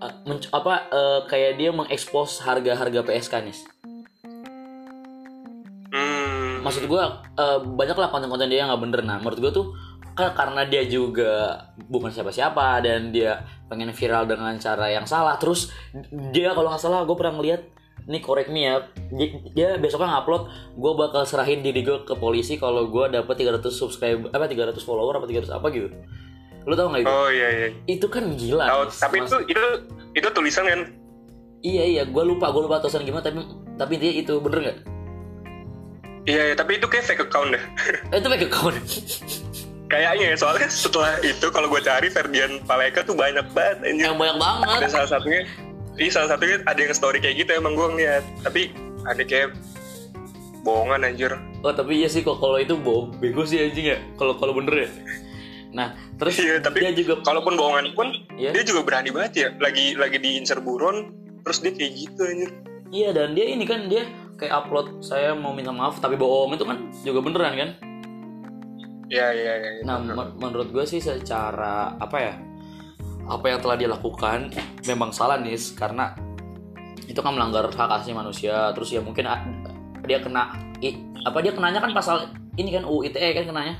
uh, apa uh, kayak dia mengekspos harga-harga PSK nih. Hmm, Maksud gue uh, banyak lah konten-konten dia yang nggak bener. Nah, menurut gue tuh karena dia juga bukan siapa-siapa dan dia pengen viral dengan cara yang salah. Terus dia kalau nggak salah gue pernah ngeliat ini correct me ya dia, dia besoknya ngupload gue bakal serahin diri gue ke polisi kalau gue dapet 300 subscribe apa 300 follower apa 300 apa gitu lu tau nggak itu oh iya iya. itu kan gila Tahu, Mas. tapi Mas- itu itu itu tulisan kan? iya iya gue lupa gue lupa tulisan gimana tapi tapi dia itu bener nggak Iya, iya, tapi itu kayak fake account deh. eh, itu fake account Kayaknya ya, soalnya setelah itu kalau gue cari Ferdian Paleka tuh banyak banget anjir. yang banyak banget Dan salah satunya, iya salah satunya ada yang story kayak gitu emang gue ngeliat. Tapi ada kayak bohongan anjir. Oh tapi iya sih kok kalau itu bohong bego sih anjing ya kalau kalau bener ya. Nah terus Iya, tapi dia juga kalaupun bohongan pun Iya. dia juga berani banget ya lagi lagi diincar buron terus dia kayak gitu anjir Iya dan dia ini kan dia kayak upload saya mau minta maaf tapi bohong itu kan juga beneran kan? Iya iya iya. iya. Nah men- menurut gue sih secara apa ya apa yang telah dia lakukan memang salah nih karena itu kan melanggar hak asasi manusia terus ya mungkin a- dia kena i- apa dia kenanya kan pasal ini kan UU ITE kan kenanya.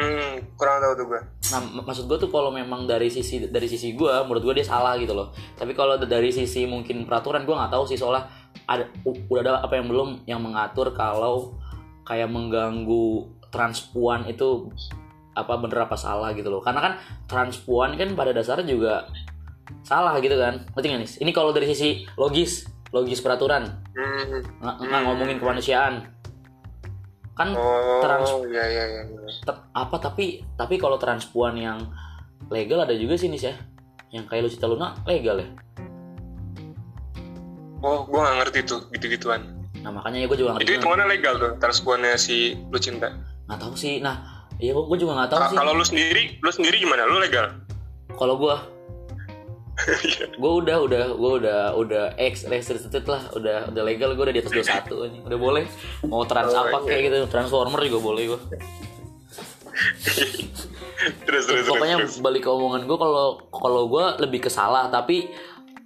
Hmm, kurang tahu tuh gue. Nah mak- maksud gue tuh kalau memang dari sisi dari sisi gue menurut gue dia salah gitu loh. Tapi kalau dari sisi mungkin peraturan gue nggak tahu sih soalnya ada udah ada apa yang belum yang mengatur kalau kayak mengganggu transpuan itu apa bener apa salah gitu loh. Karena kan transpuan kan pada dasarnya juga salah gitu kan. Ngerti nggak nih? Ini kalau dari sisi logis, logis peraturan Hmm. nggak ngomongin kemanusiaan. Kan Oh, Trans- iya iya iya. Tep- apa tapi tapi kalau transpuan yang legal ada juga sih nih ya yang kayak Lucita Luna legal ya Oh, gue gak ngerti tuh gitu-gituan. nah makanya ya gue juga nggak Itu ngerti hitungannya legal tuh, transpuannya si Lucinta. nggak tahu sih nah iya gue juga nggak tahu sih Kalau lu sendiri, lu sendiri gimana? Lu legal? kalau gue gue udah udah gue udah udah ex restricted lah. Udah udah legal gue udah di atas 21 ini udah boleh. Mau trans Oh, apa kayak gitu transformer juga boleh gue terus terus pokoknya terus. balik ke omongan gue kalau kalau gue lebih ke salah. Tapi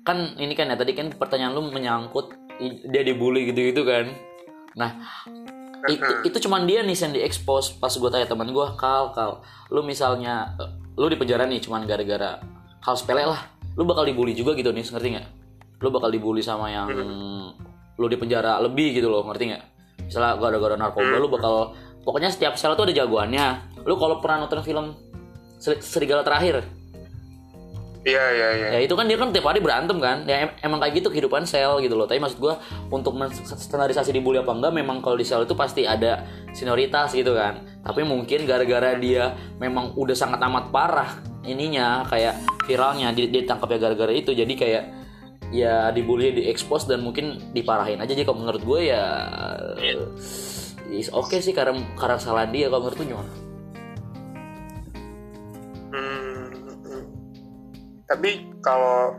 kan ini kan ya tadi kan pertanyaan lu menyangkut dia dibully gitu gitu kan. Nah itu cuman dia nih yang diekspos pas gue tanya teman gue kal kal lu misalnya eh, lu di penjara nih cuman gara-gara hal sepele lah lu bakal dibully juga gitu nih ngerti nggak? Lu bakal dibully sama yang lu di penjara lebih gitu loh ngerti nggak? Misalnya gara-gara narkoba lu bakal pokoknya setiap sel tuh ada jagoannya. Lu kalau pernah nonton film Ser- serigala terakhir? Iya iya iya. ya itu kan dia kan tiap hari berantem kan? Ya em- emang kayak gitu kehidupan sel gitu loh. Tapi maksud gua untuk standarisasi dibully apa enggak memang kalau di sel itu pasti ada senioritas gitu kan. Tapi mungkin gara-gara dia memang udah sangat amat parah ininya kayak viralnya ditangkap ya gara-gara itu. Jadi kayak ya dibully diekspos dan mungkin diparahin aja. Jadi kalau menurut gue ya is oke sih karena karena kesalahan dia. Kalau menurut gimana? Hmm. Tapi kalau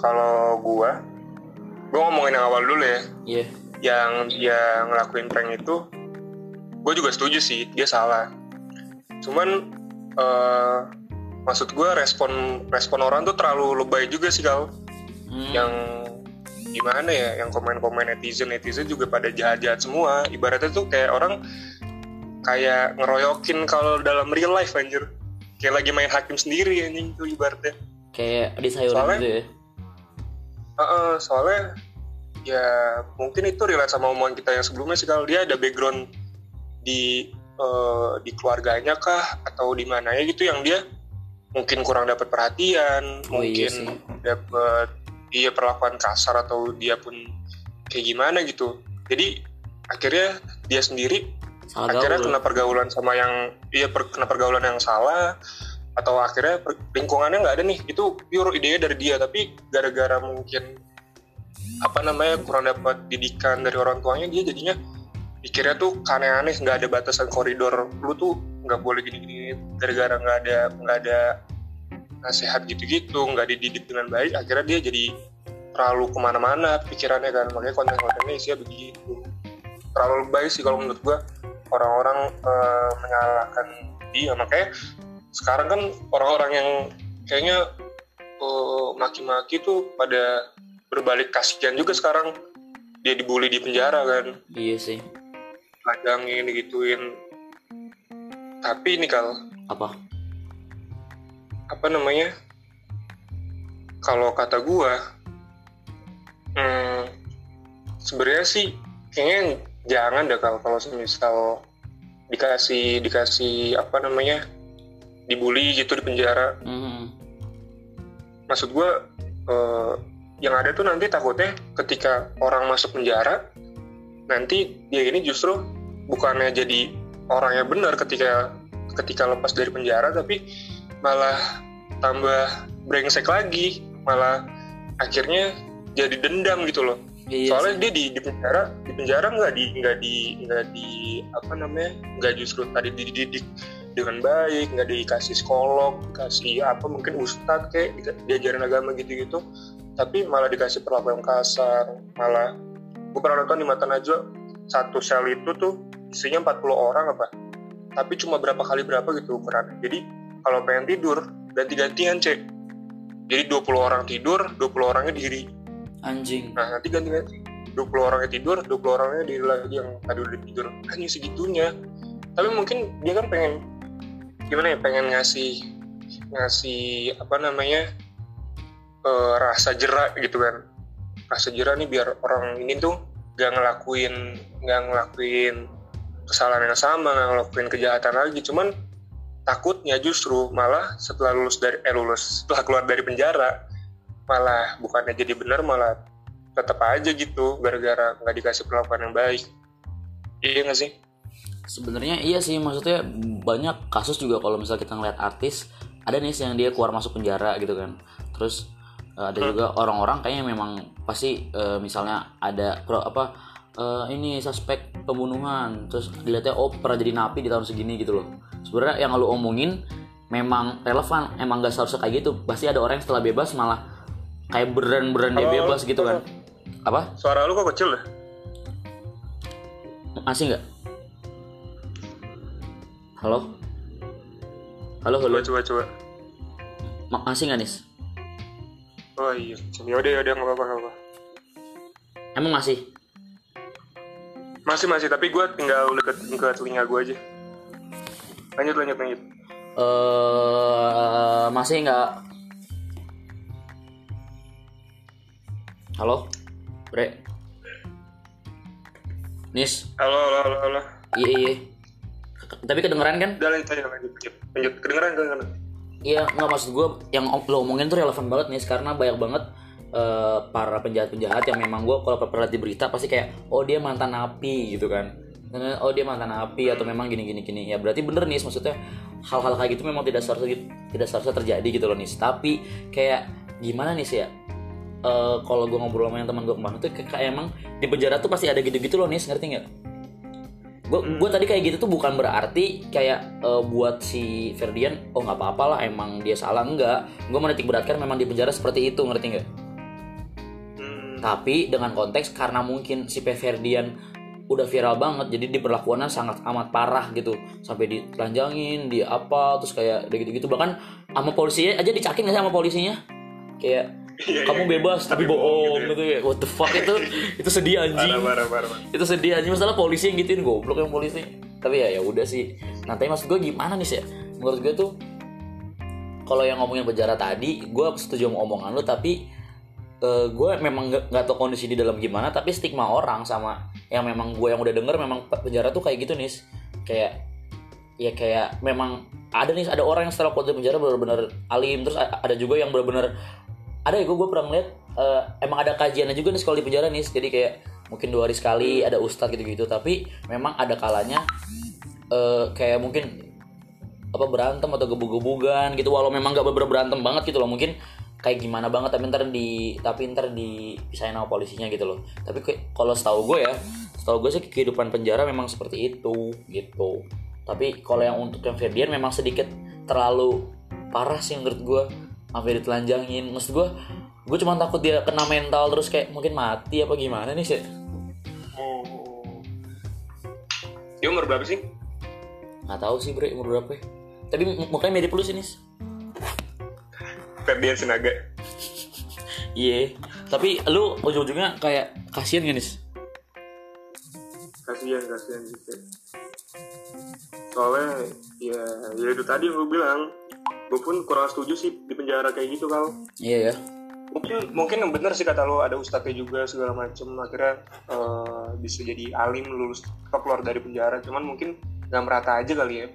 kalau gua, gua ngomongin yang awal dulu ya, iya. Yang dia ngelakuin prank itu, gue juga setuju sih dia salah. Cuman eh, maksud gua respon respon orang tuh terlalu lebay juga sih kal. Hmm, Yang gimana ya, yang komen-komen netizen netizen juga pada jahat-jahat semua. Ibaratnya tuh kayak orang kayak ngeroyokin kalau dalam real life anjir. Kayak lagi main hakim sendiri anjing tuh ibaratnya. kayak disayurin Soalnya- gitu ya Heeh, soalnya ya mungkin itu relate sama omongan kita yang sebelumnya sih kalau dia ada background di eh, di keluarganya kah atau di mana ya gitu yang dia mungkin kurang dapat perhatian, Oh, iya mungkin dapat dia perlakuan kasar atau dia pun kayak gimana gitu. Jadi akhirnya dia sendiri salah akhirnya gaul. kena pergaulan sama yang iya per- kena pergaulan yang salah atau akhirnya per- lingkungannya nggak ada nih. Itu pure idenya dari dia tapi gara-gara mungkin apa namanya kurang dapat didikan dari orang tuanya dia jadinya pikirnya tuh aneh-aneh nggak ada batasan koridor. Lu tuh nggak boleh gini-gini gara-gara nggak ada nggak ada nasihat gitu-gitu nggak dididik dengan baik akhirnya dia jadi terlalu ke mana-mana pikirannya kan. Makanya konten-kontennya isinya begitu. Terlalu baik sih kalau menurut gua orang-orang eh, menyalahkan dia. Makanya sekarang kan orang-orang yang kayaknya eh, maki-maki tuh pada berbalik kasihan juga sekarang. Dia dibully di penjara kan. Iya sih. Kadangin digituin tapi ini kal. Apa? Apa namanya? Kalau kata gua hmm, sebenarnya sih kayaknya jangan deh kalau kalau misal dikasih dikasih apa namanya dibully gitu di penjara. Hmm. maksud gua eh, yang ada tuh nanti takutnya ketika orang masuk penjara nanti dia ini justru bukannya jadi orang yang benar ketika ketika lepas dari penjara tapi malah tambah brengsek lagi malah akhirnya jadi dendam gitu loh Iya soalnya sih. dia di, di penjara di penjara nggak di nggak di nggak di apa namanya nggak justru tadi dididik dengan baik nggak dikasih psikolog dikasih apa mungkin ustadz kayak di- diajarin agama gitu-gitu tapi malah dikasih perlakuan kasar malah gue pernah nonton di mata Najwa satu sel itu tuh isinya 40 orang apa? Tapi cuma berapa kali berapa gitu ukurannya jadi kalau pengen tidur ganti-gantian cek jadi 20 orang tidur 20 orangnya diri anjing. Nah nanti ganti-ganti. 20 orangnya tidur, 20 orangnya diri lagi yang tadi udah tidur. Hanya segitunya. Tapi mungkin dia kan pengen Gimana ya, pengen ngasih Ngasih apa namanya eh, Rasa jerak gitu kan. Rasa jerak nih biar orang ini tuh Gak ngelakuin Gak ngelakuin kesalahan yang sama ngelakuin kejahatan lagi. Cuman takutnya justru malah setelah lulus dari eh lulus setelah keluar dari penjara malah bukannya jadi benar malah tetap aja gitu gara-gara nggak dikasih perlakuan yang baik. Iya nggak sih? Sebenarnya iya sih maksudnya banyak kasus juga kalau misal kita ngeliat artis ada nih yang dia keluar masuk penjara gitu kan. Terus eh, ada juga orang-orang kayaknya memang pasti eh, misalnya ada pro, apa eh, ini suspek pembunuhan. Terus dilihatnya oh pernah jadi napi di tahun segini gitu loh. Sebenarnya yang lu omongin memang relevan emang gak seharusnya kayak gitu. Pasti ada orang yang setelah bebas malah kayak beran-beran dia bebas gitu kan. apa? Suara lu kok kecil deh masih nggak? Halo? Halo halo. Coba coba coba. Ma- masih nggak nis? Oh iya. Yaudah yaudah nggak apa-apa apa emang masih masih masih tapi gue tinggal deket ke telinga gue aja. Lanjut lanjut lanjut. Eh masih nggak? Halo? Bre? Nis? Halo halo halo halo. Iya iya tapi kedengeran kan? Udah lanjut aja lanjut lanjut. Kedengeran kedengeran. Iya, nggak maksud gue yang lo omongin tuh relevan banget nih karena banyak banget eh, para penjahat-penjahat yang memang gue kalau pernah di berita pasti kayak oh dia mantan napi gitu kan. Oh dia mantan napi atau memang gini gini gini. Ya berarti bener nih maksudnya hal-hal kayak gitu memang tidak seharusnya tidak seharusnya terjadi gitu loh nih tapi kayak gimana nih sih ya? Eh, kalau gue ngobrol sama yang teman gue kemarin tuh kayak, emang di penjara tuh pasti ada gitu-gitu loh nih ngerti nggak? gue gue tadi kayak gitu tuh bukan berarti kayak eh, buat si Ferdian oh nggak apa-apa lah emang dia salah. Enggak gue menitik beratkan memang di penjara seperti itu ngerti nggak? hmm. Tapi dengan konteks karena mungkin si P. Ferdian udah viral banget jadi diperlakuannya sangat amat parah gitu. Sampai ditelanjangin di apa terus kayak udah gitu-gitu. Bahkan sama polisinya aja dicakin nggak sih sama polisinya? Kayak Iya, kamu iya, bebas tapi bohong gitu ya. what the fuck itu itu sedih anjing. parah parah parah. Itu sedih aja masalah polisi yang gituin goblok yang polisi. Tapi ya ya udah sih. Nah tapi maksud gue gimana nih sih ya? menurut gue tuh kalau yang ngomongin penjara tadi gue setuju sama omongan lu tapi eh, gue memang nggak nggak tahu kondisi di dalam gimana tapi stigma orang sama yang memang gue yang udah denger memang penjara tuh kayak gitu nih kayak ya kayak memang ada nih ada orang yang setelah keluar penjara benar-benar alim terus ada juga yang benar-benar ada ya gue gue pernah ngeliat eh, emang ada kajiannya juga nih sekolah di penjara nih jadi kayak mungkin dua hari sekali ada ustadz gitu-gitu tapi memang ada kalanya eh, kayak mungkin apa berantem atau gebug-gebugan gitu walau memang gak bener berantem banget gitu loh. Mungkin kayak gimana banget tapi ntar di tapi ntar dipisahin sama polisinya gitu loh. Tapi kalau setahu gue ya setahu gue sih kehidupan penjara memang seperti itu gitu. Tapi kalau yang untuk yang Ferdian memang sedikit terlalu parah sih menurut gue sampai ditelanjangin. Maksud gue gue cuma takut dia kena mental terus kayak mungkin mati apa gimana nih sih oh. dia umur berapa sih? Nggak tahu sih bre umur berapa ya. tapi mu- mukanya mirip lu sih nis Ferdian Sinaga. Iya, tapi lu ujung-ujungnya kayak kasihan gak nis? kasihan kasihan gitu soalnya ya ya itu tadi yang gue bilang. Gue pun kurang setuju sih di penjara kayak gitu kal. Iya ya. mungkin mungkin yang benar sih kata lo ada ustadznya juga segala macem. Akhirnya eh, bisa jadi alim lulus keluar dari penjara. Cuman mungkin nggak merata aja kali ya.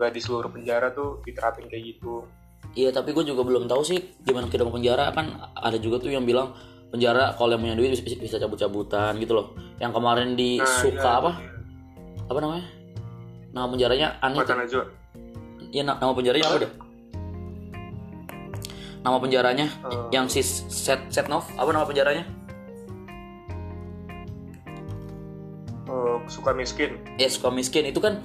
Nggak di seluruh penjara tuh diterapin kayak gitu Iya, tapi gue juga belum tahu sih gimana kehidupan penjara kan ada juga tuh yang bilang penjara kalau yang punya duit bisa, bisa cabut-cabutan gitu loh. Yang kemarin di Nah, suka iya. apa? Apa namanya? Nama penjaranya aneh Iya, na- nama penjaranya apa deh? Nama penjaranya Eh. yang si Set Setnov apa nama penjaranya? Eh, suka miskin ya suka miskin itu kan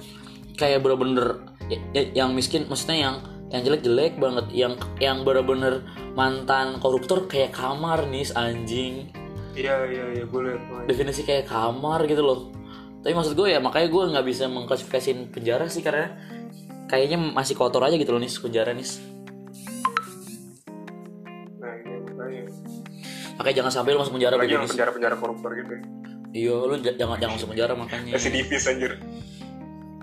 kayak bener-bener ya- ya- yang miskin maksudnya yang yang jelek-jelek banget yang yang bener-bener mantan koruptor kayak kamar nih anjing. Iya iya iya tuh. definisi kayak kamar gitu loh. Tapi maksud gue ya makanya gue nggak bisa mengklasifikasiin penjara sih karena kayaknya masih kotor aja gitu loh nih penjara nih nah ini makanya. Makanya jangan sampai lu masuk penjara yang penjara penjara koruptor gitu ya. iya lu jangan jangan masuk penjara makanya. Residivis anjir.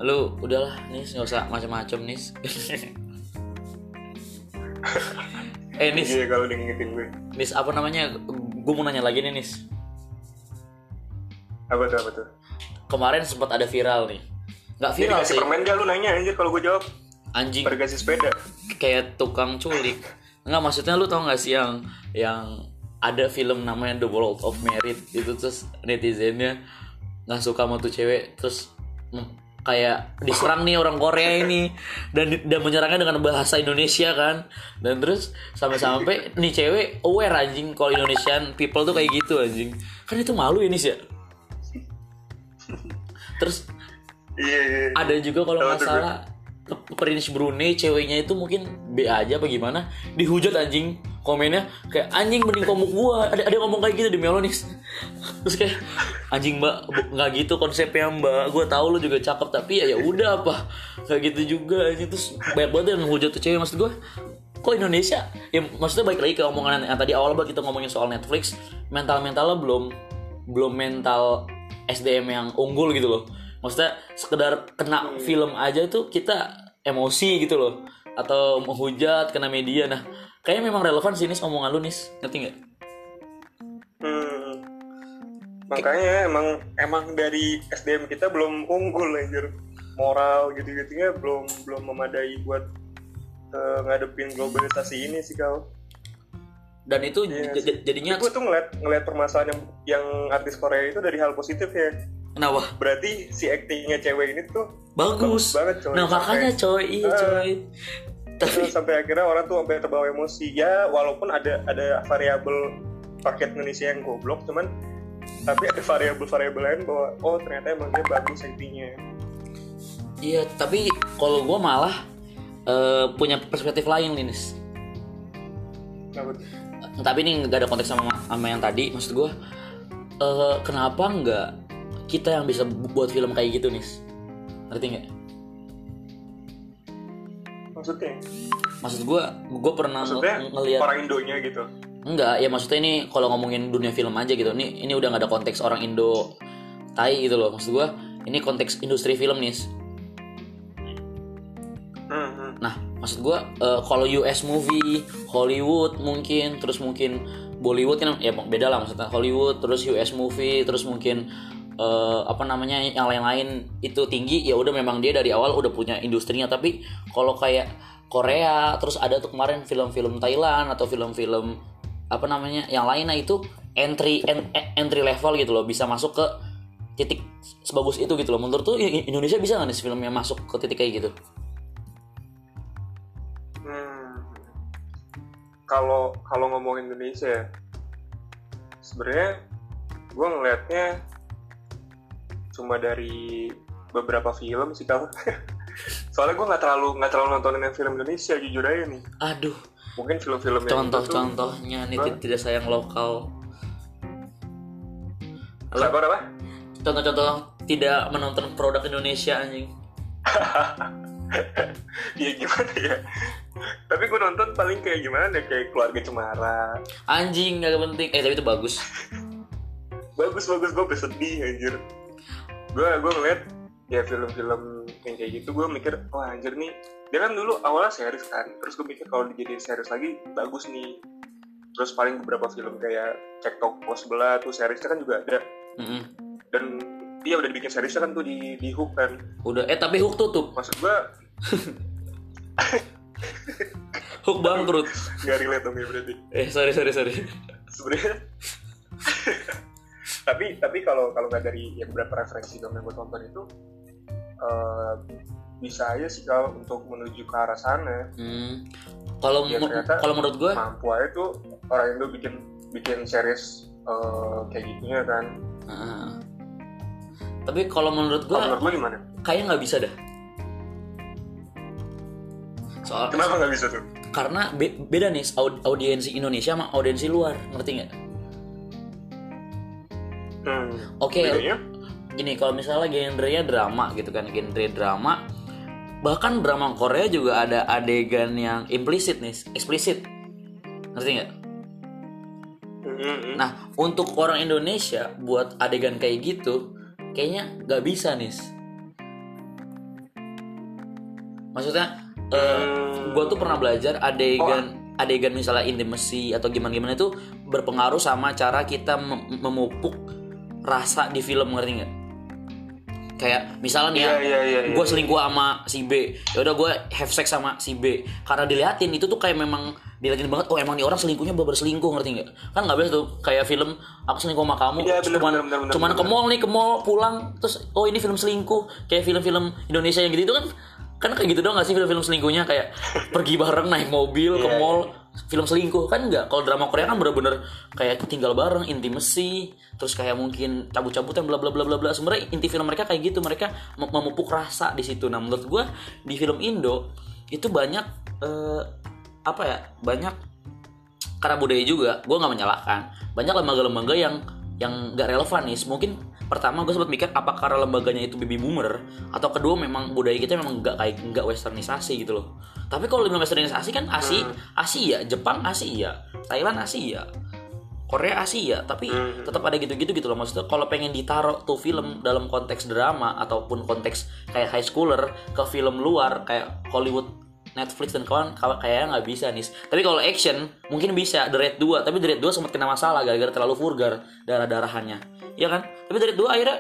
Lu udahlah nih nggak usah macam-macam nih eh nis. Iya kalau dia ngingetin gue. Nis apa namanya? Gue mau nanya lagi nih nis. Apa tuh apa tuh? Kemarin sempat ada viral nih. Nggak Jadi viral kasih sih. permen gak lu nanya anjir kalau gue jawab? Anjing. Kasih sepeda. Kayak tukang culik. Nggak maksudnya lu tau gak sih yang yang ada film namanya The World of Merit? Itu terus netizennya nggak suka sama tuh cewek terus hmm, kayak diserang nih orang Korea ini. Dan dan menyerangnya dengan bahasa Indonesia kan. Dan terus sampai-sampai nih cewek aware anjing kalau Indonesian people tuh kayak gitu anjing. Kan itu malu ini sih ya. Terus iya iya ada juga kalau nggak salah Prince Brunei ceweknya itu mungkin B aja apa gimana dihujat anjing. Komennya kayak anjing mending komuk gua ada ada yang ngomong kayak gitu di Melonis terus kayak anjing mbak nggak gitu konsepnya mbak. Gua tahu lu juga cakep tapi ya ya udah apa? Kayak gitu juga anjing. Terus banyak banget yang ngehujat tuh cewek maksud gua. Kok Indonesia? Ya maksudnya baik lagi ke omongan yang tadi awal banget kita ngomongin soal Netflix. Mental mentalnya belum belum mental SDM yang unggul gitu loh. Maksudnya sekedar kena film aja tuh kita emosi gitu loh. Atau menghujat kena media. Nah kayaknya memang relevan sih nis omongan lu nis. Ngerti nggak? Hmm. Makanya emang emang dari SDM kita belum unggul anjir. Moral gitu-gitunya belum belum memadai buat eh, ngadepin globalisasi ini sih kau. dan itu j- jadinya Gue tuh ngeliat ngeliat permasalahan yang, yang artis Korea itu dari hal positif ya. kenapa Berarti si aktingnya cewek ini tuh bagus banget coy. nah makanya coy iya Ah. coy tapi sampai akhirnya orang tuh sampai terbawa emosi ya walaupun ada ada variabel paket Indonesia yang goblok cuman tapi ada variabel-variabel lain bahwa oh ternyata emang dia bagus aktingnya iya tapi kalau gua malah eh, punya perspektif lain nis Kenapa tuh? tapi ini nggak ada konteks sama sama yang tadi maksud gue eh kenapa nggak kita yang bisa bu- buat film kayak gitu nih ngerti nggak? Maksudnya? Maksud gue gue pernah maksudnya ngelihat orang Indonya gitu enggak ya maksudnya ini kalau ngomongin dunia film aja gitu ini ini udah nggak ada konteks orang Indo tai gitu loh. Maksud gue ini konteks industri film nih hmm, hmm. Nah, maksud gue kalau US movie, Hollywood mungkin, terus mungkin Bollywood kan ya beda lah maksudnya. Hollywood, terus US movie, terus mungkin eh, apa namanya yang lain-lain itu tinggi ya udah memang dia dari awal udah punya industrinya. Tapi kalau kayak Korea terus ada tuh kemarin film-film Thailand atau film-film apa namanya yang lainnya itu entry en- entry level gitu loh bisa masuk ke titik sebagus itu gitu loh. Menurut tuh Indonesia bisa nggak nih filmnya masuk ke titik kayak gitu? Hmm. kalau kalau ngomongin Indonesia ya, sebenarnya gue ngelihatnya cuma dari beberapa film sih kalau soalnya gue nggak terlalu nggak terlalu nontonin yang film Indonesia jujur aja nih. Aduh mungkin film-film contoh-contohnya nih tidak sayang lokal. Halo? apa apa? Contoh-contoh tidak menonton produk Indonesia anjing. Ya gimana ya? Tapi gue nonton paling kayak gimana ya kayak keluarga cemara. Anjing gak penting. Eh tapi itu bagus. Bagus bagus gue bersedih anjir. Gue gue ngeliat ya film-film yang kayak gitu gue mikir wah anjir nih dia kan dulu awalnya series kan terus gue mikir kalau dijadiin series lagi bagus nih. Terus paling beberapa film kayak cek toko sebelah tuh seriesnya kan juga ada. Mm-mm. dan dia udah dibikin seriesnya kan tuh di di hook kan. Udah eh tapi Hook tutup. Maksud gue Hook bangkrut. Nggak relate dong ya berarti. Eh sorry sorry sorry. Sebenarnya tapi tapi kalau kalau nggak dari ya beberapa referensi film yang gue tonton itu eh, bisa aja sih kalau untuk menuju ke arah sana hmm. kalau Ya, kalau menurut gue mampu aja tuh orang Indo bikin bikin series eh, kayak gitunya kan ah. tapi kalau menurut gue menurut gue gimana kayaknya nggak bisa dah soal Kenapa nggak bisa tuh? karena be- beda nih aud- audiensi Indonesia sama audiensi luar ngerti nggak Hmm. oke Bedanya? gini kalau misalnya genrenya drama gitu kan genre drama bahkan drama Korea juga ada adegan yang implisit nih eksplisit ngerti nggak? Nah untuk orang Indonesia buat adegan kayak gitu kayaknya nggak bisa nih maksudnya eh, Hmm. gue tuh pernah belajar adegan adegan misalnya intimacy atau gimana gimana itu berpengaruh sama cara kita mem- memupuk rasa di film ngerti nggak kayak misalnya nih ya Iya, iya, iya, iya. gue selingkuh sama si B. Ya udah gue have sex sama si B. Karena diliatin itu tuh kayak memang diliatin banget oh emang nih orang selingkuhnya bener selingkuh ngerti nggak? Kan nggak biasa tuh kayak film aku selingkuh sama kamu Iya, bener, cuman bener, bener, bener, cuman ke bener. mall nih ke mall pulang terus oh ini film selingkuh kayak film-film Indonesia yang gitu itu kan kan kayak gitu dong gak sih film-film selingkuhnya? Kayak pergi bareng naik mobil ke Iya, mall film selingkuh. Kan enggak kalau drama Korea kan bener-bener kayak tinggal bareng intimacy terus kayak mungkin cabut-cabutan bla bla bla bla bla. Sebenarnya inti film mereka kayak gitu. Mereka mem- memupuk rasa di situ. Nah menurut gue di film Indo itu banyak eh, apa ya banyak karena budaya juga gue nggak menyalahkan. Banyak lembaga-lembaga yang yang nggak relevan nih. Mungkin pertama gue sempat mikir apa karena lembaganya itu baby boomer atau kedua memang budaya kita memang nggak kayak nggak westernisasi gitu loh. Tapi kalau lebih westernisasi kan Asia Asia Jepang Asia Thailand Asia Korea Asia tapi Hmm. tetap ada gitu-gitu gitu loh maksudnya. Kalau pengen ditaruh tuh film dalam konteks drama ataupun konteks kayak high schooler ke film luar kayak Hollywood Netflix dan kawan kawan kayaknya nggak bisa nih. Tapi kalau action mungkin bisa. The Raid 2 tapi The Raid 2 sempat kena masalah gara-gara terlalu vulgar darah-darahannya. Ya kan? Tapi The Raid 2 akhirnya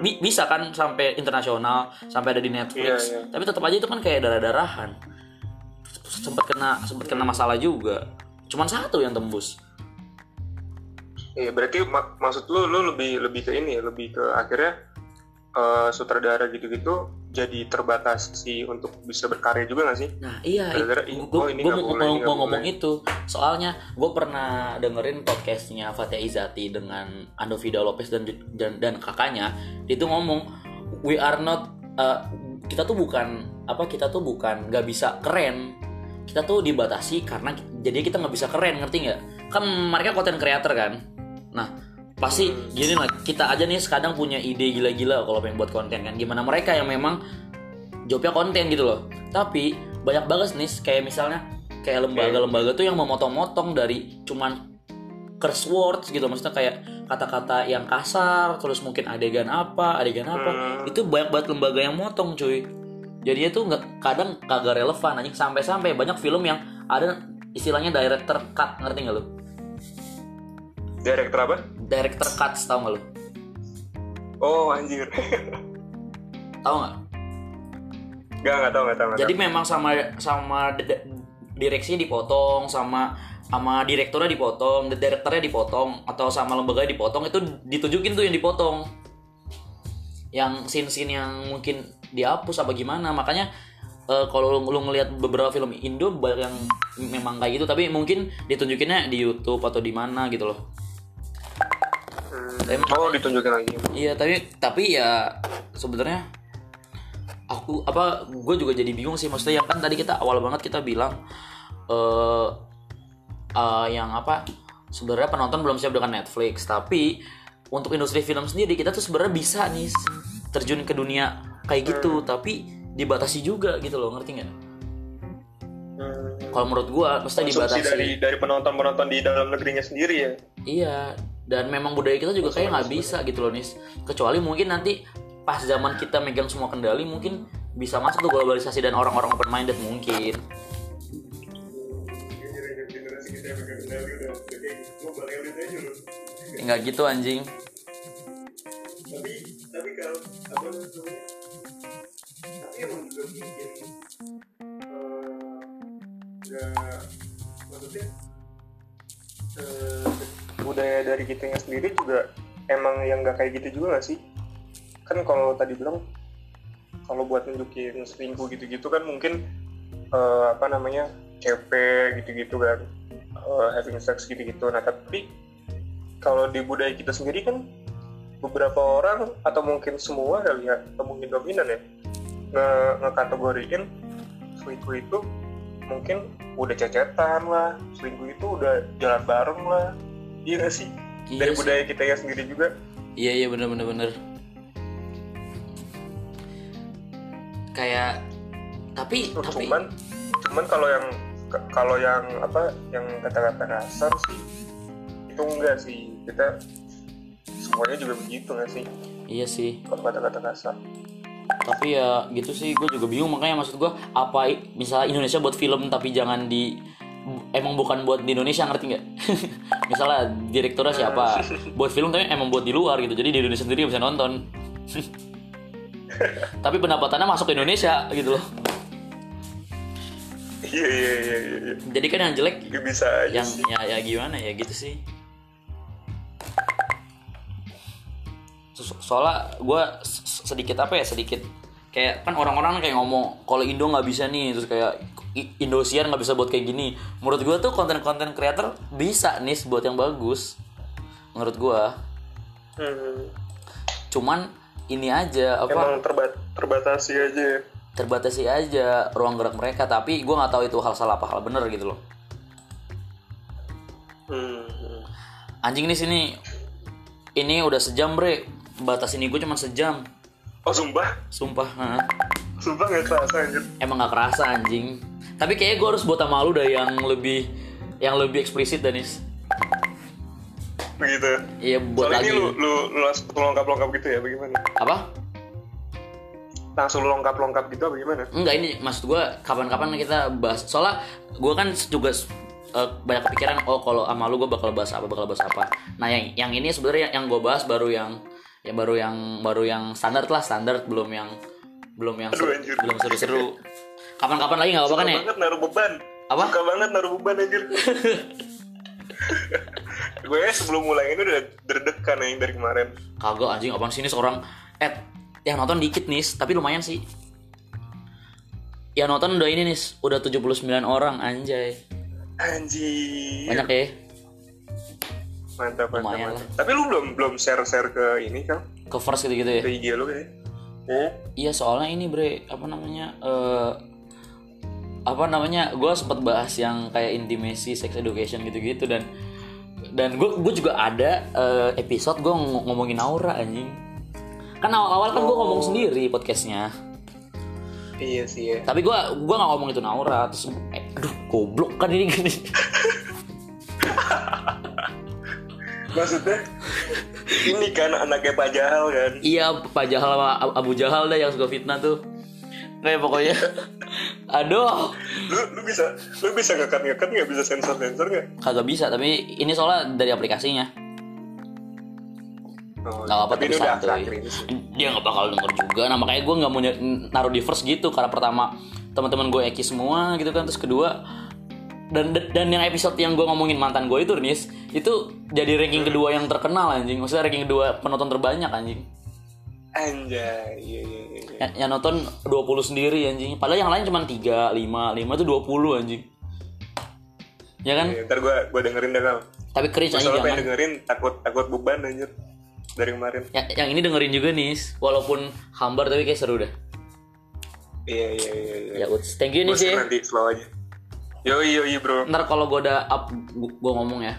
bi- bisa kan sampai internasional sampai ada di Netflix. Iya, iya. tapi tetap aja itu kan kayak darah-darahan. Sempat kena sempat kena masalah juga. Cuman satu yang tembus. Iya, berarti mak- maksud lu lu lebih lebih ke ini ya, lebih ke akhirnya eh, sutradara gitu-gitu jadi terbatasi untuk bisa berkarya juga gak sih? Nah iya, gue oh, ini mau, boleh, mau ngomong boleh. itu. Soalnya gue pernah dengerin podcastnya Fatia Izati dengan Ando Vida Lopez dan dan, dan kakaknya. Dia tuh ngomong, we are not, uh, kita tuh bukan apa kita tuh bukan nggak bisa keren. Kita tuh dibatasi karena jadi kita nggak bisa keren, ngerti nggak? Kan mereka content creator kan. Nah pasti gini lah kita aja nih kadang punya ide gila-gila kalau pengen buat konten kan. Gimana mereka yang memang jobnya konten gitu loh. Tapi banyak banget nih kayak misalnya kayak lembaga-lembaga tuh yang memotong-motong dari cuman curse words gitu. Maksudnya kayak kata-kata yang kasar terus mungkin adegan apa adegan apa. Hmm. itu banyak banget lembaga yang motong cuy. Jadinya tuh nggak kadang kagak relevan anjing. Sampai-sampai banyak film yang ada istilahnya director cut ngerti nggak lu Director apa? director cut tau nggak lu Oh anjir. tau Gak nggak tahu nggak tahu. nggak Jadi memang sama sama di- di- direksinya dipotong sama sama direkturnya dipotong, di- direkturnya dipotong atau sama lembaga dipotong itu ditunjukin tuh yang dipotong. Yang scene-scene yang mungkin dihapus apa gimana. Makanya eh, kalau lu, lu ngelihat beberapa film Indo banyak yang memang kayak gitu tapi mungkin ditunjukinnya di YouTube atau di mana gitu loh. Hmm. Oh ditunjukin lagi. Iya tapi tapi ya sebenarnya aku apa gue juga jadi bingung sih maksudnya yang kan tadi kita awal banget kita bilang eh eh, yang apa sebenarnya penonton belum siap dengan Netflix tapi untuk industri film sendiri kita tuh sebenarnya bisa nih terjun ke dunia kayak gitu tapi dibatasi juga gitu loh ngerti nggak? Hmm. Kalau menurut gue pasti dibatasi. dari dari penonton penonton di dalam negerinya sendiri ya. Iya, dan memang budaya kita juga kayak nggak bisa gitu loh nis. Kecuali mungkin nanti pas zaman kita megang semua kendali mungkin bisa masuk tuh globalisasi dan orang-orang open minded mungkin. Loh. Nggak gitu anjing. Tapi tapi kalau apa namanya? Tapi emang juga bikin eh, nggak maksudnya eh, budaya dari kitanya sendiri juga emang yang nggak kayak gitu juga nggak sih? Kan kalau tadi bilang kalau buat nunjukin selingkuh gitu-gitu kan mungkin eh, apa namanya CP gitu-gitu kan eh, having sex gitu-gitu. Nah tapi kalau di budaya kita sendiri kan beberapa orang atau mungkin semua kali ya atau mungkin dominan ya nge ngekategoriin selingkuh itu mungkin udah cecetan lah selingkuh itu udah jalan bareng lah iya gak sih Iya dari sih. budaya kita ya sendiri juga Iya iya bener bener bener. Kayak tapi tapi cuman cuman kalau yang kalau yang apa yang kata-kata kasar sih itu enggak sih kita semuanya juga begitu nggak sih iya sih. kalau kata-kata kasar Tapi ya gitu sih gue juga bingung makanya maksud gue apa misalnya Indonesia buat film tapi jangan di emang bukan buat di Indonesia ngerti nggak? misalnya direkturnya siapa buat film tapi emang buat di luar gitu jadi di Indonesia sendiri bisa nonton. tapi pendapatannya masuk ke Indonesia gitu loh. iya iya iya iya iya. Jadi kan yang jelek Ya, bisa aja yang sih ya ya gimana ya gitu sih So- soalnya gue sedikit apa ya sedikit kayak kan orang-orang kayak ngomong kalau Indo nggak bisa nih terus kayak Indosiar nggak bisa buat kayak gini menurut gue tuh konten-konten creator bisa nih buat yang bagus menurut gue Hmm. cuman ini aja apa emang terbat terbatasi aja ya. terbatasi aja ruang gerak mereka tapi gue nggak tahu itu hal salah apa hal bener gitu loh Hmm, hmm. anjing nih sini ini udah sejam bre batas ini gue cuma sejam. Oh sumpah? Sumpah heeh. sumpah nggak kerasa anjir. Emang nggak kerasa anjing. Tapi kayaknya gue harus buat sama lu dah yang lebih yang lebih eksplisit Danis. Begitu. Iya buat soalnya lagi. ini lu lu, lu langsung lengkap lengkap gitu ya bagaimana? Apa? Langsung lengkap lengkap gitu apa gimana? Enggak ini maksud gue kapan-kapan kita bahas. Soalnya gue kan juga eh, banyak kepikiran oh kalau sama lu gue bakal bahas apa bakal bahas apa. Nah yang yang ini sebenarnya yang gue bahas baru yang ya baru yang baru yang standar lah standar belum yang belum yang seru- Aduh, belum seru-seru kapan-kapan lagi nggak apa-apa kan ya banget naruh beban Apa? suka banget naruh beban anjir gue sebelum mulai ini udah deg-degan nih dari kemarin Kagak anjing apaan sih ini seorang eh yang nonton dikit nih, tapi lumayan sih. Yang nonton udah ini nih, udah 79 orang anjay. anjir Banyak ya. Mantap mantap, Lumayan mantap. tapi lu belum belum share share ke ini kan Ke first gitu-gitu ya. ke IG lu kayak oh Iya, soalnya ini bre, apa namanya? eh apa namanya? Gue sempat bahas yang kayak intimacy, sex education gitu-gitu dan dan gue gue juga ada eh, episode gue ngomongin aura anjing. Kan awal-awal kan gue ngomong sendiri podcastnya. iya sih ya tapi gue gua nggak ngomong itu Naura terus eh, aduh goblok kan ini gini maksudnya? Ini kan anaknya Pak Jahal kan? Iya Pak Jahal sama Ab- Abu Jahal dah yang suka fitnah tuh. Kayak pokoknya. Aduh. Lu lu bisa lu bisa ngekat ngekat nggak? Bisa sensor sensor nggak? Kagak bisa tapi ini soalnya dari aplikasinya. Oh, nggak apa tapi santuy. dia nggak bakal denger juga. Nah makanya gue nggak mau naruh di first gitu karena pertama teman-teman gue eki semua gitu kan terus kedua dan dan yang episode yang gue ngomongin mantan gue itu nis itu jadi ranking kedua yang terkenal anjing. Maksudnya ranking kedua penonton terbanyak anjing. Anjay iya iya iya yang, yang nonton 20 sendiri anjing. Padahal yang lain cuma 3, 5, 5 itu 20 anjing. Ya kan? Iya, ntar gua gua dengerin deh kal tapi cringe anjing jangan. dengerin takut takut beban anjir dari kemarin. Yang, yang ini dengerin juga nih walaupun hambar tapi kayak seru dah iya iya iya iya. Ya uts. Thank you sih sih nanti slow aja yoi yoi bro. Ntar kalau gue udah up gue ngomong ya.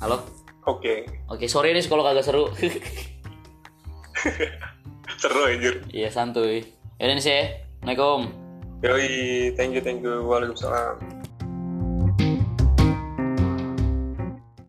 Halo? Oke. Oke sorry nih kalau kagak seru. Seru anjir. Iya santuy. Ya nih sih assalamualaikum. Yoi thank you thank you. Waalaikumsalam